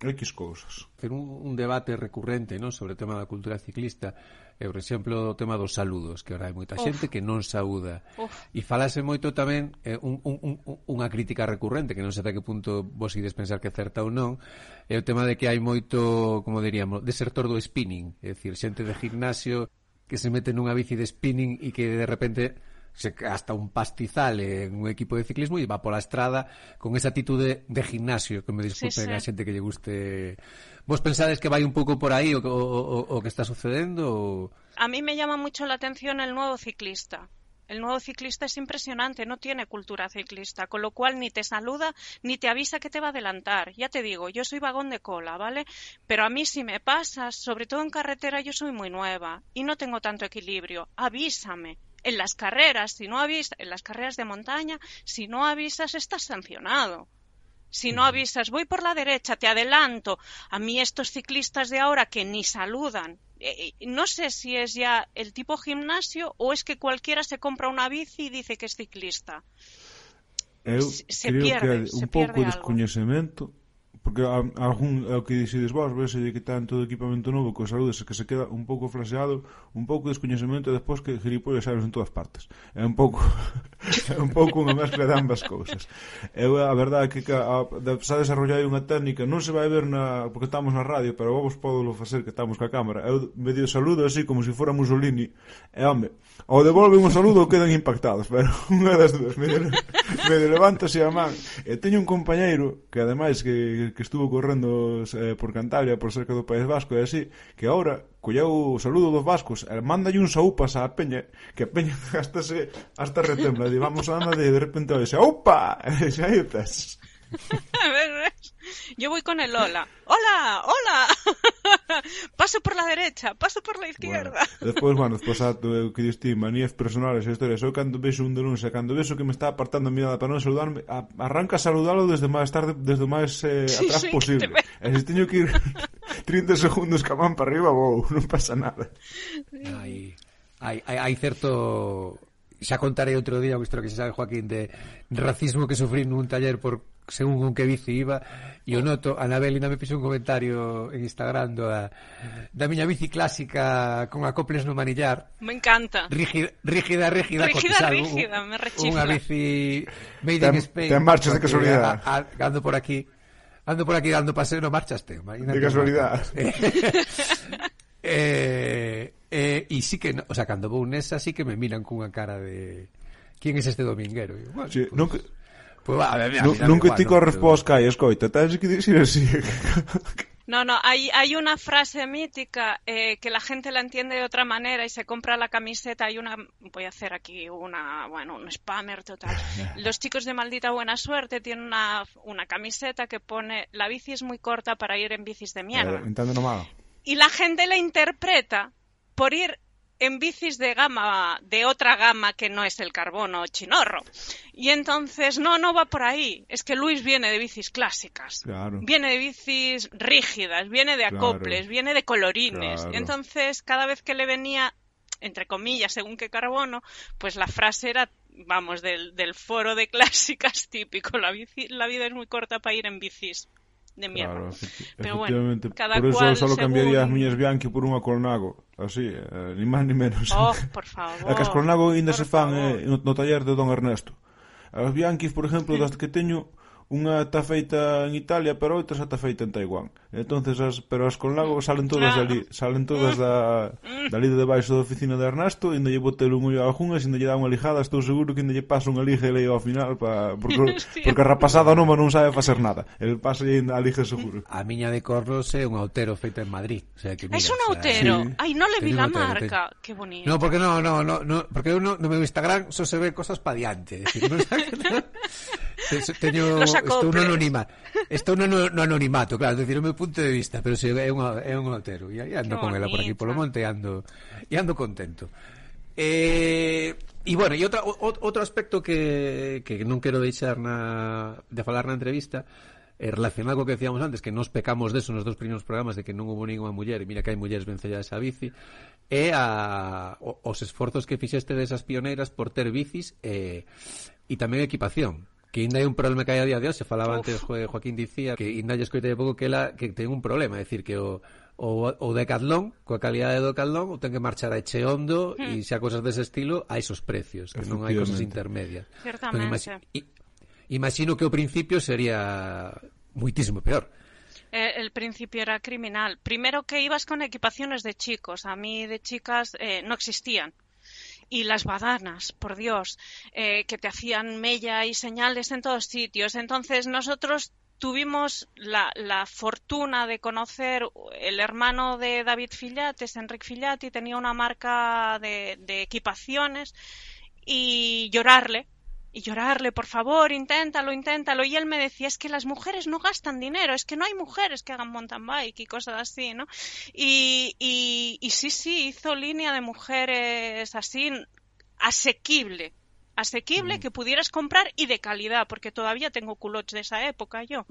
X cousas. Ter un, un debate recurrente non sobre o tema da cultura ciclista e, por exemplo, o tema dos saludos, que ora hai moita xente que non saúda. Uf. E falase moito tamén eh, un, un, un, unha crítica recurrente, que non sei até que punto vos ides pensar que certa ou non, é o tema de que hai moito, como diríamos, desertor do spinning, é dicir, xente de gimnasio que se mete nunha bici de spinning e que de repente se gasta un pastizal en un equipo de ciclismo e va pola estrada con esa actitude de gimnasio, que me disculpen sí, sí. a xente que lle guste. Vos pensades que vai un pouco por aí o, o, o, o que está sucedendo? O... A mí me llama mucho la atención el nuevo ciclista. El nuevo ciclista es impresionante, no tiene cultura ciclista, con lo cual ni te saluda ni te avisa que te va a adelantar. Ya te digo, yo soy vagón de cola, ¿vale? Pero a mí si me pasas, sobre todo en carretera, yo soy muy nueva y no tengo tanto equilibrio. Avísame. En las carreras, si no avisas, en las carreras de montaña, si no avisas, estás sancionado. Si no avisas, voy por la derecha, te adelanto. A mí estos ciclistas de ahora que ni saludan, eh, eh, no sé si es ya el tipo gimnasio o es que cualquiera se compra una bici y dice que es ciclista. Eu Se creo pierde, que un pouco de descoñecemento porque a, a algún, é o que dixides vos, vese que tan todo equipamento novo co saludes, que se queda un pouco flaseado, un pouco de descoñecemento e despois que gilipollas sabes en todas partes. É un pouco é un pouco unha mezcla de ambas cousas. Eu a verdade que a, de, se ha desarrollado unha técnica, non se vai ver na porque estamos na radio, pero vos podo facer que estamos ca cámara. Eu medio saludo así como se si fora Mussolini. E home, ao devolven un saludo quedan impactados, pero unha das dúas, medio, medio levántase a man. E teño un compañeiro que ademais que que estuvo correndo eh, por Cantabria, por cerca do País Vasco e así, que agora colleu o saludo dos vascos, eh, e mandalle un saúpas á peña, que a peña gastase hasta retembla, e vamos a andar de, de repente dice, ¡Aupa! E xa estás. Yo voy con el hola. ¡Hola! ¡Hola! paso por la derecha, paso por la izquierda. Bueno, despois, bueno, despois há, o que diste, manías personales, e historias. eu cando vexo un de cando vexo que me está apartando a mirada para non saludarme, a, arranca a saludalo desde máis tarde, desde o máis eh, sí, atrás sí, posible. Te... E se teño que ir 30 segundos camán para arriba, vou, non pasa nada. Ai, hai, hai, hai certo xa contarei outro día unha historia que se sabe Joaquín de racismo que sufrí nun taller por según con que bici iba e o noto, Anabel ainda me fixo un comentario en Instagram do, da miña bici clásica con acoples no manillar. Me encanta. Rígida, rígida, rígida rígida, cotizado, rígida, un, me rechifla. unha bici made ten, in Spain ten marchas de casualidade ando por aquí ando por aquí dando paseo no marchas de casualidade eh, eh e sí que, no, o sea, cando vou nesa sí que me miran cunha cara de ¿Quién es este dominguero? Bueno, Sí, pues, que, pues, va, a ver, a non, mí dame non que igual, ti ¿no? corres Pero- pos kai, escoita, tens que dicir así. No, no, hay, hay una frase mítica eh, que la gente la entiende de otra manera y se compra la camiseta. Hay una, voy a hacer aquí una, bueno, un spammer total. Los chicos de Maldita Buena Suerte tienen una, una camiseta que pone la bici es muy corta para ir en bicis de mierda. Eh, no. Y la gente la interpreta por ir en bicis de gama, de otra gama que no es el carbono chinorro. Y entonces, no, no va por ahí. Es que Luis viene de bicis clásicas. Claro. Viene de bicis rígidas, viene de Claro. acoples, viene de colorines. Claro. Entonces, cada vez que le venía, entre comillas, según qué carbono, pues la frase era, vamos, del, del foro de clásicas típico. La, bici, la vida es muy corta para ir en bicis de mierda. Claro, Pero bueno, cada por eso cual solo según... cambiaría as miñas Bianchi por unha Colnago, así, eh, ni máis ni menos. Oh, por favor. A que as Colnago ainda se fan eh, no, no taller de Don Ernesto. As Bianchis, por exemplo, mm. das que teño, unha está feita en Italia, pero outra está feita en Taiwán. Entonces as, pero as con lago salen todas de ali, salen todas da dali de debaixo da oficina de Ernesto, e lle botel un ollo a algunhas, e lle dá unha lijada, estou seguro que lle pasa unha lija e lei ao final pa, porque, porque a rapazada nova non sabe facer nada. El pasa e a lija seguro. A miña de Corros é un autero feito en Madrid, o sea que mira, Es un autero. O sea, sí. Ai, non le vi la marca. Ten... Que bonito. No, porque no, no, no, no porque eu no, no meu Instagram só se ve cosas pa diante, decir, no, teño, estou no anonimato. Estou no, no, anonimato, claro, decir, o meu punto de vista, pero se é, unha, é un outero. E ando con ela por aquí polo monte e ando, e ando contento. Eh, e bueno, e outra, o, outro aspecto que, que non quero deixar na, de falar na entrevista eh, relacionado co que decíamos antes, que nos pecamos deso nos dos primeiros programas de que non hubo ninguna muller e mira que hai mulleres vencelladas a bici é a, o, os esforzos que fixeste desas pioneiras por ter bicis e, eh, e tamén equipación que ainda hai un problema que hai a día de hoxe, falaba Uf. antes jo, Joaquín dicía que ainda lle escoitei pouco que ela que ten un problema, é dicir que o o, o decathlon, coa calidade do decathlon o ten que marchar a eche hondo e mm. se a cousas dese estilo, a esos precios, que non hai cousas intermedias. Certamente. Entón, imagino que o principio sería muitísimo peor. Eh, el principio era criminal. Primero que ibas con equipaciones de chicos. A mí de chicas eh, no existían. Y las badanas, por Dios, eh, que te hacían mella y señales en todos sitios. Entonces nosotros tuvimos la, la fortuna de conocer el hermano de David Fillates, Enric Fillati, tenía una marca de equipaciones y llorarle y llorarle, por favor, inténtalo, inténtalo. Y él me decía, es que las mujeres no gastan dinero, es que no hay mujeres que hagan mountain bike y cosas así, ¿no? Y, y, y sí, sí, hizo línea de mujeres así, asequible, asequible que pudieras comprar y de calidad, porque todavía tengo culottes de esa época yo.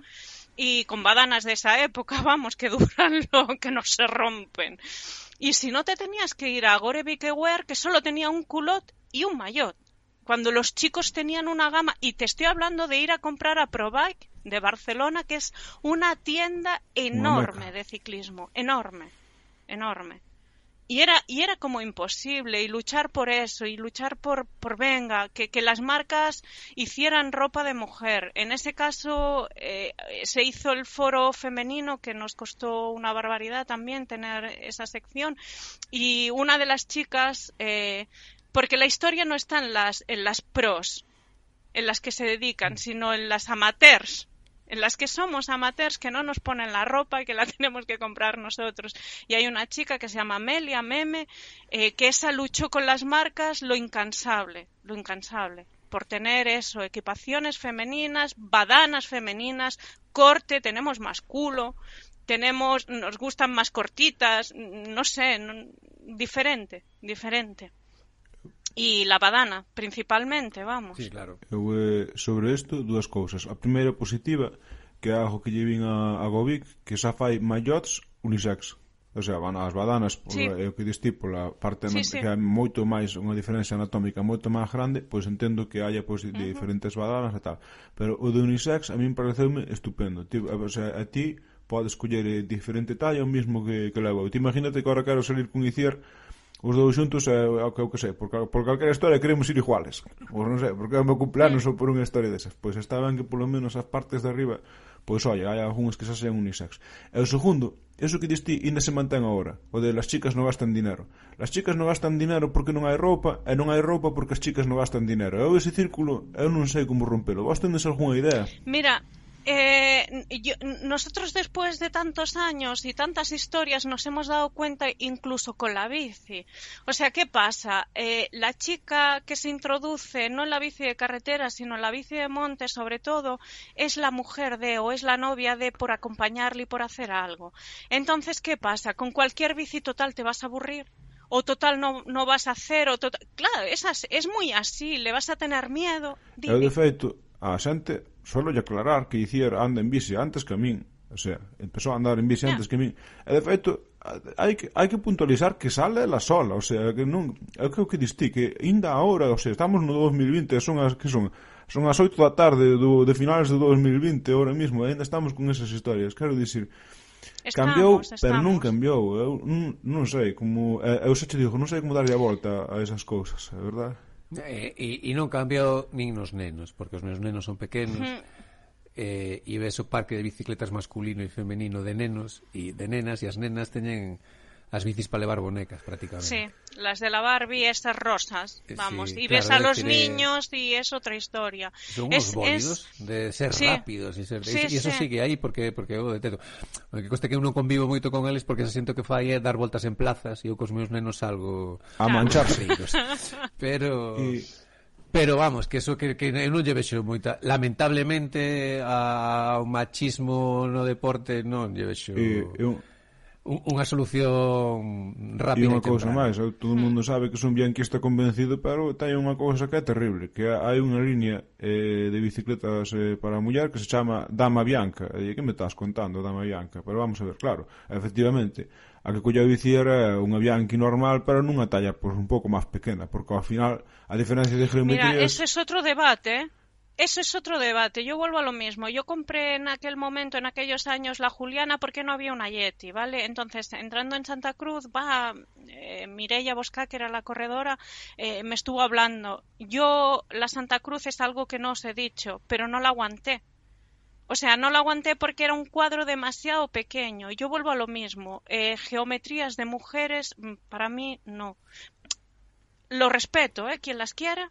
Y con badanas de esa época, vamos, que duran lo que no se rompen. Y si no te tenías que ir a Gore Wear, que solo tenía un culot y un maillot cuando los chicos tenían una gama, y te estoy hablando de ir a comprar a ProBike de Barcelona, que es una tienda enorme de ciclismo, enorme, enorme. Y era, y era como imposible, y luchar por eso, y luchar por, por venga, que, que las marcas hicieran ropa de mujer. En ese caso eh, se hizo el foro femenino, que nos costó una barbaridad también tener esa sección, y una de las chicas eh, porque la historia no está en las, en las pros, en las que se dedican, sino en las amateurs, en las que somos amateurs que no nos ponen la ropa y que la tenemos que comprar nosotros. Y hay una chica que se llama Amelia Meme, eh, que esa luchó con las marcas lo incansable, lo incansable, por tener eso, equipaciones femeninas, badanas femeninas, corte, tenemos más culo, tenemos, nos gustan más cortitas, no sé, diferente, diferente. E la badana, principalmente, vamos. Sí, claro. Eu, eh, sobre isto, dúas cousas. A primeira positiva, que é algo que lle vin a, a Govic, que xa fai maillots unisex. O sea, van as badanas, por, sí. é o que distí pola parte sí, sí. que é moito máis unha diferencia anatómica moito máis grande, pois entendo que haya pois, uh -huh. diferentes badanas e tal. Pero o de unisex a min pareceume estupendo. Ti, o sea, a ti podes coller eh, diferente talla o mismo que, que levo. Ti imagínate que agora quero salir cun Icier os dous xuntos eh, é o que eu que sei, por, por calquera historia queremos ir iguales. Pois non sei, porque é o meu cumpleanos ou por unha historia desas. Pois está ben que polo menos as partes de arriba, pois olla, hai algúns que xa sean unisex. E o segundo, eso que diste ainda se mantén agora, o de las chicas non gastan dinero. Las chicas non gastan dinero porque non hai roupa, e non hai roupa porque as chicas non gastan dinero. Eu ese círculo, eu non sei como rompelo. Vos tendes algunha idea? Mira, Eh, yo, nosotros después de tantos años y tantas historias nos hemos dado cuenta incluso con la bici. O sea, ¿qué pasa? Eh, la chica que se introduce no en la bici de carretera, sino en la bici de monte, sobre todo, es la mujer de o es la novia de por acompañarle y por hacer algo. Entonces, ¿qué pasa? Con cualquier bici total te vas a aburrir o total no, no vas a hacer, o total... Claro, es, así, es muy así, le vas a tener miedo. Dime. a xente suelo aclarar que dicir anda en bici antes que a min. O sea, empezou a andar en bici antes que a min. E de feito hai que, hai que puntualizar que sale la sola, o sea, que non, é o que distí, que ainda agora, o sea, estamos no 2020, son as que son, son as 8 da tarde do, de finales de 2020 ahora mismo, ainda estamos con esas historias, quero dicir, estamos, cambiou, estamos. pero non cambiou, eu non, non sei, como, eu xa te digo, non sei como darlle a volta a esas cousas, é verdade? E, e, e non cambiou nin nos nenos, porque os meus nenos son pequenos, uh -huh eh, e ves o parque de bicicletas masculino e femenino de nenos e de nenas e as nenas teñen as bicis para levar bonecas prácticamente. Sí, las de la Barbie, estas rosas, eh, vamos, sí, y claro, ves a los tiene... niños y es otra historia. Son unos es, bólidos es... de ser sí. rápidos y, ser... Sí, y eso sí. sigue aí porque porque eu detesto. O que coste que eu non convivo moito con eles porque se siento que fai é dar voltas en plazas e eu cos meus nenos salgo a mancharse. Pero y... Pero vamos, que eso que, que eu non lle vexo moita. Lamentablemente a, ao machismo no deporte non lle vexo. Eh, eu unha solución rápida. E unha cousa máis, todo o mundo hmm. sabe que son bianquista convencido, pero hai unha cousa que é terrible, que hai unha línea eh, de bicicletas eh, para a muller que se chama Dama Bianca. E que me estás contando, Dama Bianca? Pero vamos a ver, claro, efectivamente, a que colla bici era unha Bianchi normal, pero nunha talla pois, un pouco máis pequena, porque ao final a diferencia de geometría... Mira, ese é es outro debate, eh? Eso es otro debate. Yo vuelvo a lo mismo. Yo compré en aquel momento, en aquellos años, la Juliana porque no había una Yeti, ¿vale? Entonces, entrando en Santa Cruz, va eh, Mireia Bosca, que era la corredora, eh, me estuvo hablando. Yo, la Santa Cruz es algo que no os he dicho, pero no la aguanté. O sea, no la aguanté porque era un cuadro demasiado pequeño. Yo vuelvo a lo mismo. Eh, geometrías de mujeres, mm, para mí, no. Lo respeto, ¿eh? Quien las quiera,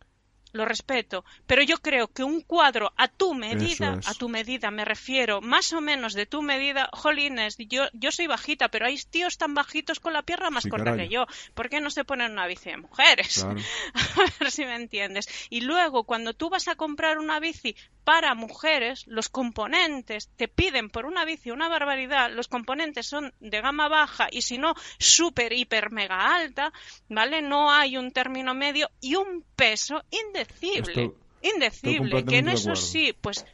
lo respeto, pero yo creo que un cuadro a tu medida, es. a tu medida me refiero, más o menos de tu medida, jolines, yo, yo soy bajita, pero hay tíos tan bajitos con la pierna más Sí, corta caray. que yo. ¿Por qué no se ponen una bici de mujeres? Claro. A ver si me entiendes. Y luego, cuando tú vas a comprar una bici para mujeres, los componentes te piden por una bici una barbaridad, los componentes son de gama baja y si no, súper, hiper, mega alta, ¿vale? No hay un término medio y un peso indecible. Indecible, estoy que en eso sí, pues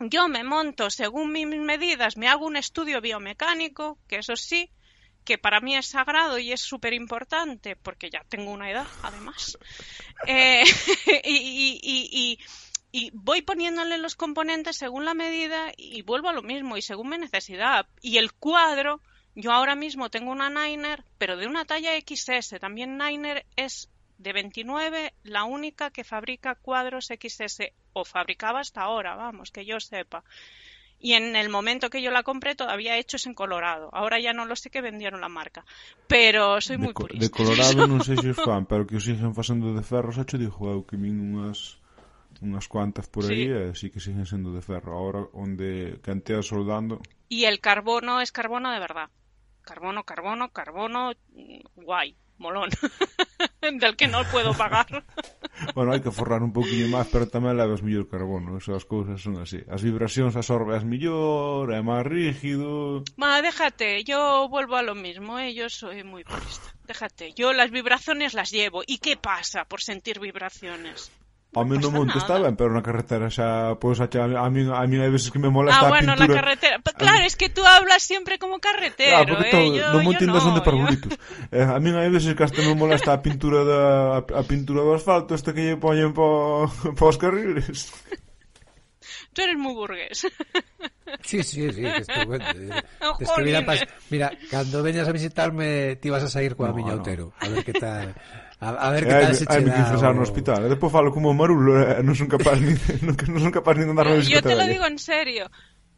yo me monto según mis medidas, me hago un estudio biomecánico, que eso sí, que para mí es sagrado y es súper importante, porque ya tengo una edad, además. Eh, y, y- y- y- y voy poniéndole los componentes según la medida y vuelvo a lo mismo y según mi necesidad. Y el cuadro, yo ahora mismo tengo una Niner, pero de una talla XS. También Niner es de 29, la única que fabrica cuadros XS, o fabricaba hasta ahora, vamos, que yo sepa. Y en el momento que yo la compré todavía hechos en Colorado. Ahora ya no lo sé que vendieron la marca. Pero soy de, muy purista. de Colorado non sei se os fan, pero que os siguen facendo de ferro, xa che dixo eu que min unhas unhas cuantas por aí Sí. e sí que siguen sendo de ferro. Ahora onde cantea soldando, Y el carbono es carbono de verdad. Carbono, carbono, carbono, guay, molón. Del que no puedo pagar. bueno, hai que forrar un poquinho máis, pero tamén levas mellor carbono, esas cousas son así. As vibracións absorbes mellor, é máis rígido. Ma, déjate, yo vuelvo a lo mismo, ¿eh? yo soy muy purista. Déjate, yo las vibraciones las llevo. ¿Y qué pasa por sentir vibraciones? A mí no monte está ben, pero na carretera xa pois pues, a mí a mí hai veces que me molesta ah, a bueno, pintura. Ah, bueno, na carretera. Claro, es que tú hablas siempre como carretero, ah, porque eh. Todo, yo, no monte no, son de parvulitos. Eh, a mí hai veces que hasta me molesta a pintura da a, a pintura do asfalto, esta que lle poñen po os carriles. Tú eres moi burgués. Sí, sí, sí, que estupendo. Eh, mira, mira, cando veñas a visitarme, ti vas a sair coa no, miña no. Otero, a ver que tal. A, a ver que hai, tal se che hai me que dá ingresar no hospital. E depois falo como marulo, e non son capaz ni, non, non son capaz ni de andar na Yo bicicleta. te lo digo en serio.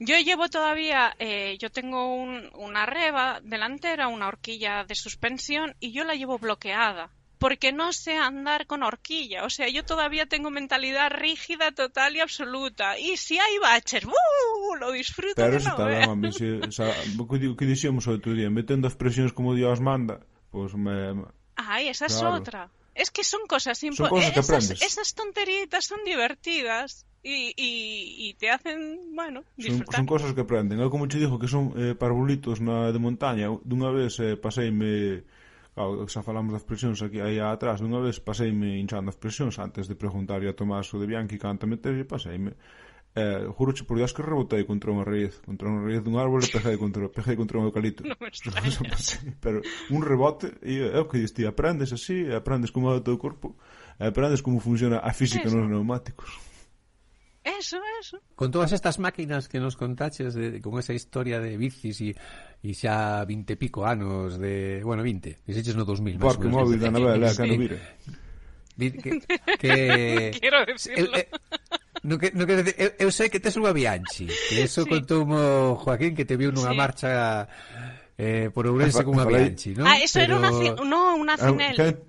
Yo llevo todavía, eh, yo tengo un- una reba delantera, una horquilla de suspensión y yo la llevo bloqueada. Porque no sé andar con horquilla. O sea, yo todavía tengo mentalidad rígida, total y absoluta. Y si hay baches, ¡uh! lo disfruto Pero que eso no está ben, se, sa, o que, di- que dixemos outro día, metendo as presións como Dios manda, pois me, me- Ay, esa claro. es otra. Es que son cosas importantes. Esas, esas tonteritas son divertidas. Y, y, y, te hacen, bueno, disfrutar. Son, son cosas que aprenden. Algo como che dixo que son eh, parvulitos na de montaña. Dunha vez eh, paseime Claro, xa falamos das presións aquí aí atrás dunha vez paseime hinchando as presións antes de preguntar a Tomás o de Bianchi canta meter e paseime Eh, juroche por Dios que rebotei contra unha raíz, contra unha raíz dun árbol e peguei contra, peguei contra un eucalipto. No Pero un rebote e é o que dis ti, aprendes así, aprendes como é o teu corpo, aprendes como funciona a física eso. nos neumáticos. Eso, eso. Con todas estas máquinas que nos contaches de, con esa historia de bicis e e xa 20 pico anos de, bueno, 20, dixeches no 2000, máis Porque móvil da novela, que non vire. Que, que... Quiero decirlo. El, el, No que, no que, eu, eu sei que tes unha Bianchi, que eso sí. contoumo Joaquín que te viu nunha sí. marcha eh, por Ourense cunha Bianchi, ¿no? Ah, eso Pero... era unha no, unha ah, Cinel.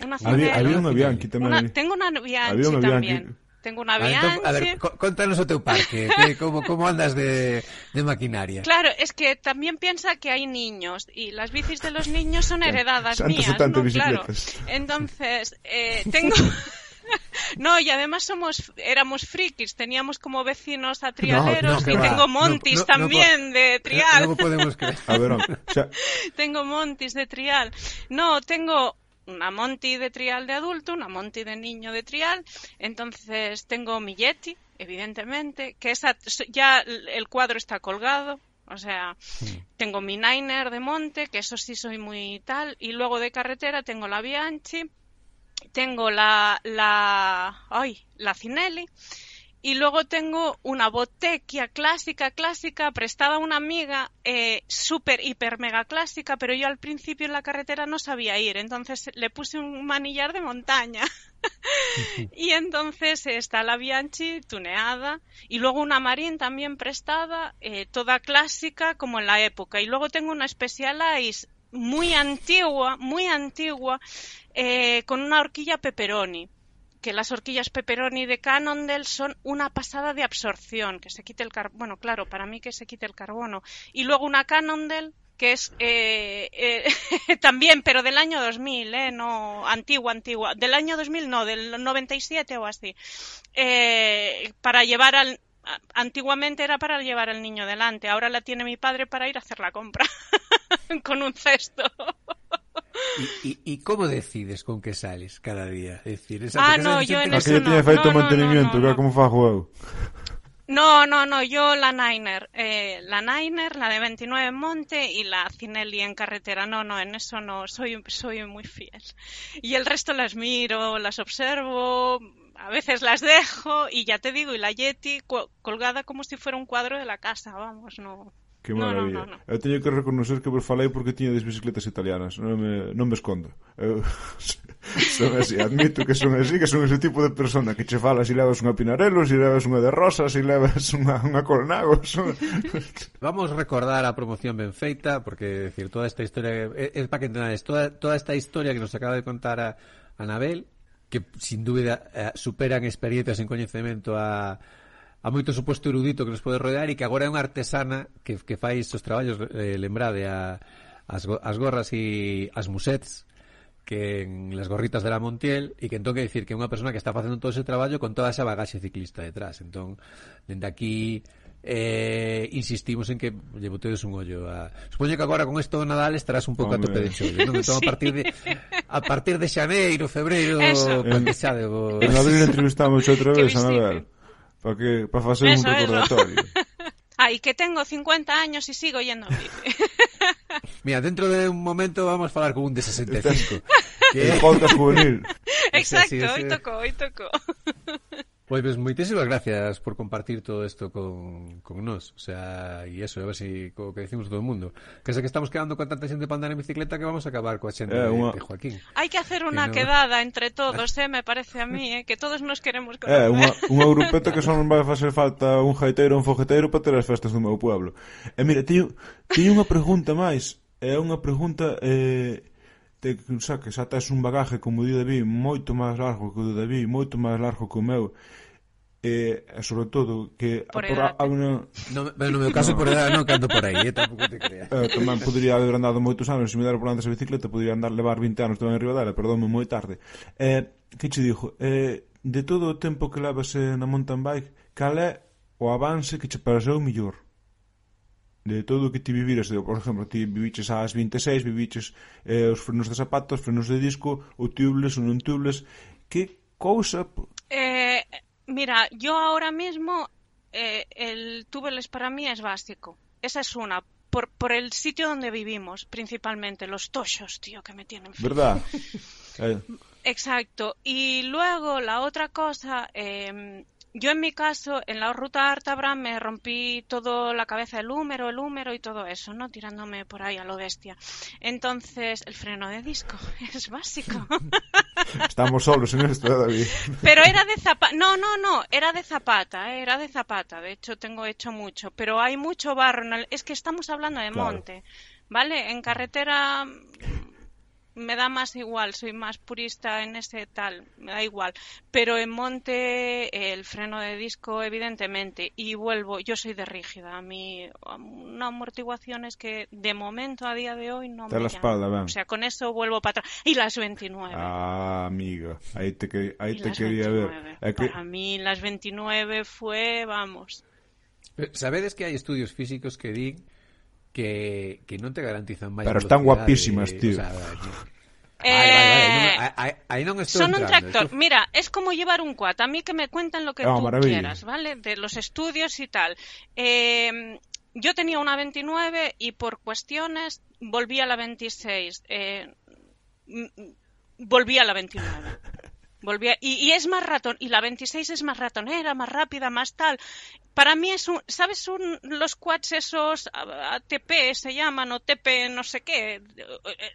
Una Había, había unha Bianchi tamén. Una, tengo unha Bianchi una tamén. Bianchi. Tengo unha Bianchi. A ver, contanos o teu parque, que, como, como andas de, de maquinaria. Claro, es que también piensa que hay niños y las bicis de los niños son heredadas mías, ¿no? Claro. Entonces, eh, tengo... No, y además somos, éramos frikis, teníamos como vecinos a trialeros que y va. tengo No, montis no, no también de No, trial. no podemos creer A ver, tengo montis de trial. No, tengo una monti de trial de adulto, una monti de niño de trial. Entonces tengo mi Yeti, evidentemente, que esa, ya el cuadro está colgado. O sea, tengo mi Niner de monte, que eso sí soy muy tal. Y luego de carretera tengo la Bianchi, tengo la, la, ay, la Cinelli. Y luego tengo una botequia clásica, clásica, prestada a una amiga, eh, súper, hiper, mega clásica, pero yo al principio en la carretera no sabía ir, entonces le puse un manillar de montaña. y entonces está la Bianchi tuneada, y luego una Marín también prestada, eh, toda clásica como en la época. Y luego tengo una Specialized muy antigua, muy antigua, eh, con una horquilla pepperoni que las horquillas pepperoni de Cannondale son una pasada de absorción, que se quite el carbono, bueno, claro, para mí que se quite el carbono. Y luego una Cannondale que es eh, eh, también, pero del año 2000, ¿eh? no antigua, antigua, del año 2000 no, del 97 o así, eh, para llevar al, antiguamente era para llevar al niño delante, ahora la tiene mi padre para ir a hacer la compra con un cesto. ¿Y, y, y cómo decides con qué sales cada día? Es decir, esa Ah, no, yo en no- eso tiene feito no, no, mantenimiento, no, no, como fa juego. No, no, no, yo la Niner, eh, la Niner, la de 29 en Monte y la Cinelli en carretera. No, no, en eso no, soy, soy muy fiel. Y el resto las miro, las observo, a veces las dejo y ya te digo, y la Yeti colgada como si fuera un cuadro de la casa, vamos, no. Que maravilla. No, no, no, no. Eu teño que reconocer que vos falei porque tiñades bicicletas italianas. Non me, non me escondo. Eu son así, admito que son así, que son ese tipo de persona que che fala si levas unha pinarelo, si levas unha de rosa, si levas unha, unha colnago. Son... Vamos recordar a promoción ben feita, porque decir, toda esta historia, é, é para que entendades, toda, toda esta historia que nos acaba de contar a Anabel, que sin dúbida eh, superan experiencias en coñecemento a a moito suposto erudito que nos pode rodear e que agora é unha artesana que, que fai estes traballos, eh, lembrade, a, as, as gorras e as musets que en las gorritas de la Montiel e que entón que dicir que é unha persona que está facendo todo ese traballo con toda esa bagaxe ciclista detrás. Entón, dende aquí eh, insistimos en que lle botedes un ollo a... Supoño que agora con isto do Nadal estarás un pouco a tope de xollo non? Entón, a partir de a partir de xaneiro, febreiro, Eso. para que xa de vos... En abril entrevistamos outra vez a Nadal. Para que para facer un Eso, eso. recordatorio. Ay, que tengo 50 años y sigo yendo. Mira, dentro de un momento vamos a falar con un de 65 que... El podcast juvenil. Exacto, hoy tocó, hoy tocó. Pois, pues, moitísimas gracias por compartir todo isto con, con nós. O sea, e eso, a ver se si, co que decimos todo o mundo. Que se que estamos quedando con tanta xente para andar en bicicleta que vamos a acabar coa xente eh, una... de, de Joaquín. Hai que hacer unha que no... quedada entre todos, eh, me parece a mí, eh, que todos nos queremos eh, conocer. Eh, unha, unha grupeta que só non vai facer falta un jaiteiro un fogeteiro para ter as festas do meu pueblo. E eh, mira, teño, teño unha pregunta máis. É unha pregunta... Eh, te, xa, que xa tes un bagaje como o de David moito máis largo que o de David moito máis largo que o meu e, e sobre todo que por a, por a, una... no, no meu caso por edad non canto por aí eh, tampouco te creas. Eh, tamén podría haber andado moitos anos se me dera por andar esa bicicleta podría andar levar 20 anos tamén en Ribadela perdónme moi tarde. Eh, que che dixo eh, de todo o tempo que levas eh, na mountain bike cal é o avance que che pareceu mellor? De todo o que ti viviras de, por exemplo, ti viviches ás 26 viviches eh, os frenos de zapatos frenos de disco, o tubeless, o non tubeless que cousa Eh, mira, yo ahora mismo eh, el tubeless para mí es básico. Esa es una. Por, por el sitio donde vivimos, principalmente. Los tochos, tío, que me tienen verdad? eh, Exacto. Y luego la otra cosa, eh, yo en mi caso, en la ruta Artabra me rompí todo la cabeza, el húmero, el húmero y todo eso, ¿no? Tirándome por ahí a lo bestia. Entonces, el freno de disco es básico. estamos solos en esto, David Pero era de zapata. No, no, no, era de zapata, eh, era de zapata. De hecho, tengo hecho mucho. Pero hay mucho barro. En el... Es que estamos hablando de Claro. monte. ¿Vale? En carretera me da más igual. Soy más purista en ese tal. Me da igual. Pero en monte, eh, el freno de disco, evidentemente. Y vuelvo. Yo soy de rígida. A mí, una amortiguación es que de momento, a día de hoy, no Te me la espalda, ben. O sea, con eso vuelvo para atrás. Y las 29. ah, amiga aí te, Y te quería 29. ver Para mí las 29 fue, vamos. Pero Sabedes que hai estudios físicos que din que, que non te garantizan máis Pero están guapísimas, tío. O sea, Eh, Vale, vale, vale, son un entrando, tractor. Mira, es como llevar un quad. A mí que me cuentan lo que Ah, tú maravilla. quieras, ¿vale? De los estudios y tal. Eh, yo tenía una 29 y por cuestiones volví a la 26. Eh, volví a la 29. Volví a- y, y es más ratón, y la 26 es más ratonera, más rápida, más tal. Para mí es un, ¿sabes un, los quads esos ATP se llaman o TP no sé qué?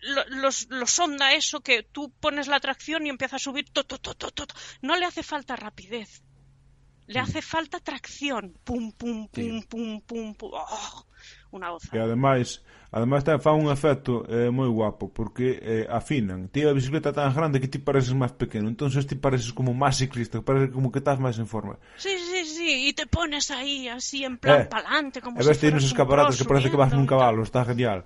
Lo- Los, los Honda eso que tú pones la tracción y empieza a subir, to, to, to, to, to, to. no le hace falta rapidez. Le hace falta tracción. Pum, pum, pum, Sí. pum, pum, pum. Oh, unha goza. E ademais, ademais ten fa un efecto eh, moi guapo, porque eh, afinan. Ti a bicicleta tan grande que ti pareces máis pequeno, entonces ti pareces como máis ciclista, parece como que estás máis en forma. Sí, sí, sí, e te pones aí así en plan eh, palante, como se fores un escaparates que parece que vas nun cabalo, está genial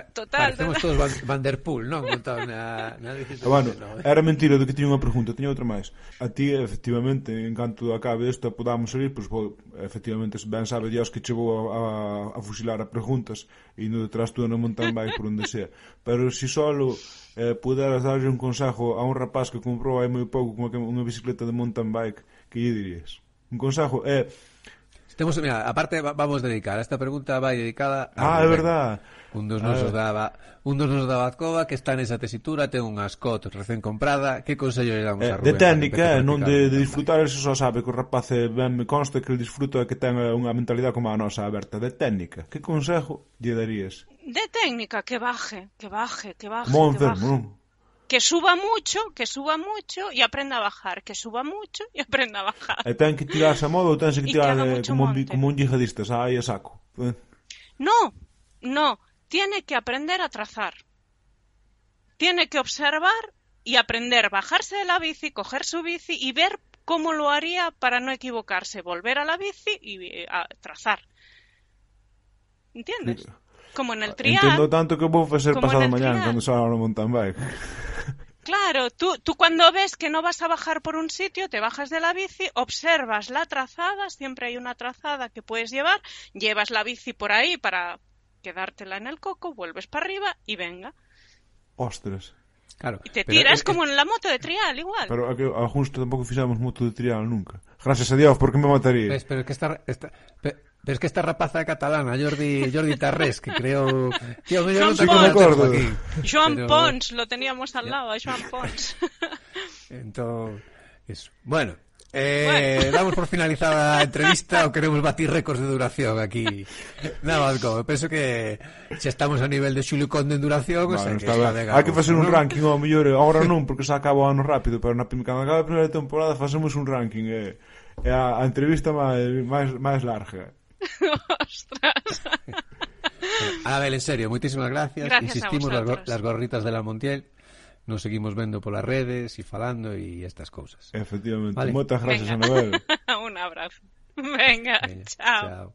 pa, total, parecemos total. todos Vanderpool, non? Montado na, na bueno, era mentira do que tiña unha pregunta, tiña outra máis. A ti, efectivamente, en canto acabe isto, podamos salir, pois, pues, efectivamente, ben sabe Dios que chegou a, a, a fusilar a preguntas e no detrás tú no mountain bike por onde sea. Pero se si solo eh, puderas darlle un consejo a un rapaz que comprou hai moi pouco como unha bicicleta de mountain bike, que lle dirías? Un consejo é... Eh, Temos, mira, aparte vamos dedicar, esta pregunta vai dedicada a Ah, é verdad. Un dos nosos ah. daba, un dos nosos da Bazcova que está nesa tesitura, ten unha Scott recén comprada, que consello lle damos eh, a Rubén? De técnica, eh, non de, de disfrutar, eso só sabe que o rapaz ben me consta que el disfruto é que ten eh, unha mentalidade como a nosa aberta. De técnica, que consejo lle darías? De técnica, que baje, que baje, que baje, Monfer, que baje. Non? que suba mucho, que suba mucho y aprenda a bajar, que suba mucho y aprenda a bajar. E ten que tirarse a modo ou ten que tirar que eh, como, monte. como un yihadista, aí a saco. No, no, Tiene que aprender a trazar. Tiene que observar y aprender, bajarse de la bici, coger su bici y ver cómo lo haría para no equivocarse. Volver a la bici y eh, a trazar. ¿Entiendes? Como en el trial. Entendo tanto que facer Como pasado trial. cando salga no mountain bike. Claro, tú, tú cuando ves que no vas a bajar por un sitio, te bajas de la bici, observas la trazada, siempre hay una trazada que puedes llevar, llevas la bici por ahí para quedártela en el coco, vuelves para arriba y venga. Ostras. Claro. Y te pero tiras es- como en la moto de trial, igual. Pero a que algúns tampouco fixamos moto de trial nunca. Gracias a Dios, porque me mataría. Ves, pero es que esta, esta pe- pero es que esta rapaza catalana, Jordi, Jordi Tarrés, que creo... Tío, yo Joan no Pons. acuerdo me aquí. Joan Pero- Pons, lo teníamos al lado, a Joan Pons. Entonces, eso. Bueno, Eh, bueno. Damos por finalizada a entrevista ou queremos batir récords de duración aquí na Balcón. Penso que se estamos a nivel de Xulio Conde en duración, vale, o sea, que está Hai que facer un ¿no? ranking ao mellor, agora non porque se acaba o ano rápido, pero na cando acabe a primeira temporada facemos un ranking eh. eh, a, a entrevista máis máis, máis larga. Ostras. Anabel, en serio, moitísimas gracias. gracias Insistimos, las, las gorritas de la Montiel. Nos seguimos vendo polas redes e falando e estas cousas. Efectivamente. Vale. Moitas gracias, Venga. Anabel. un abrazo. Venga, Veña, chao. chao.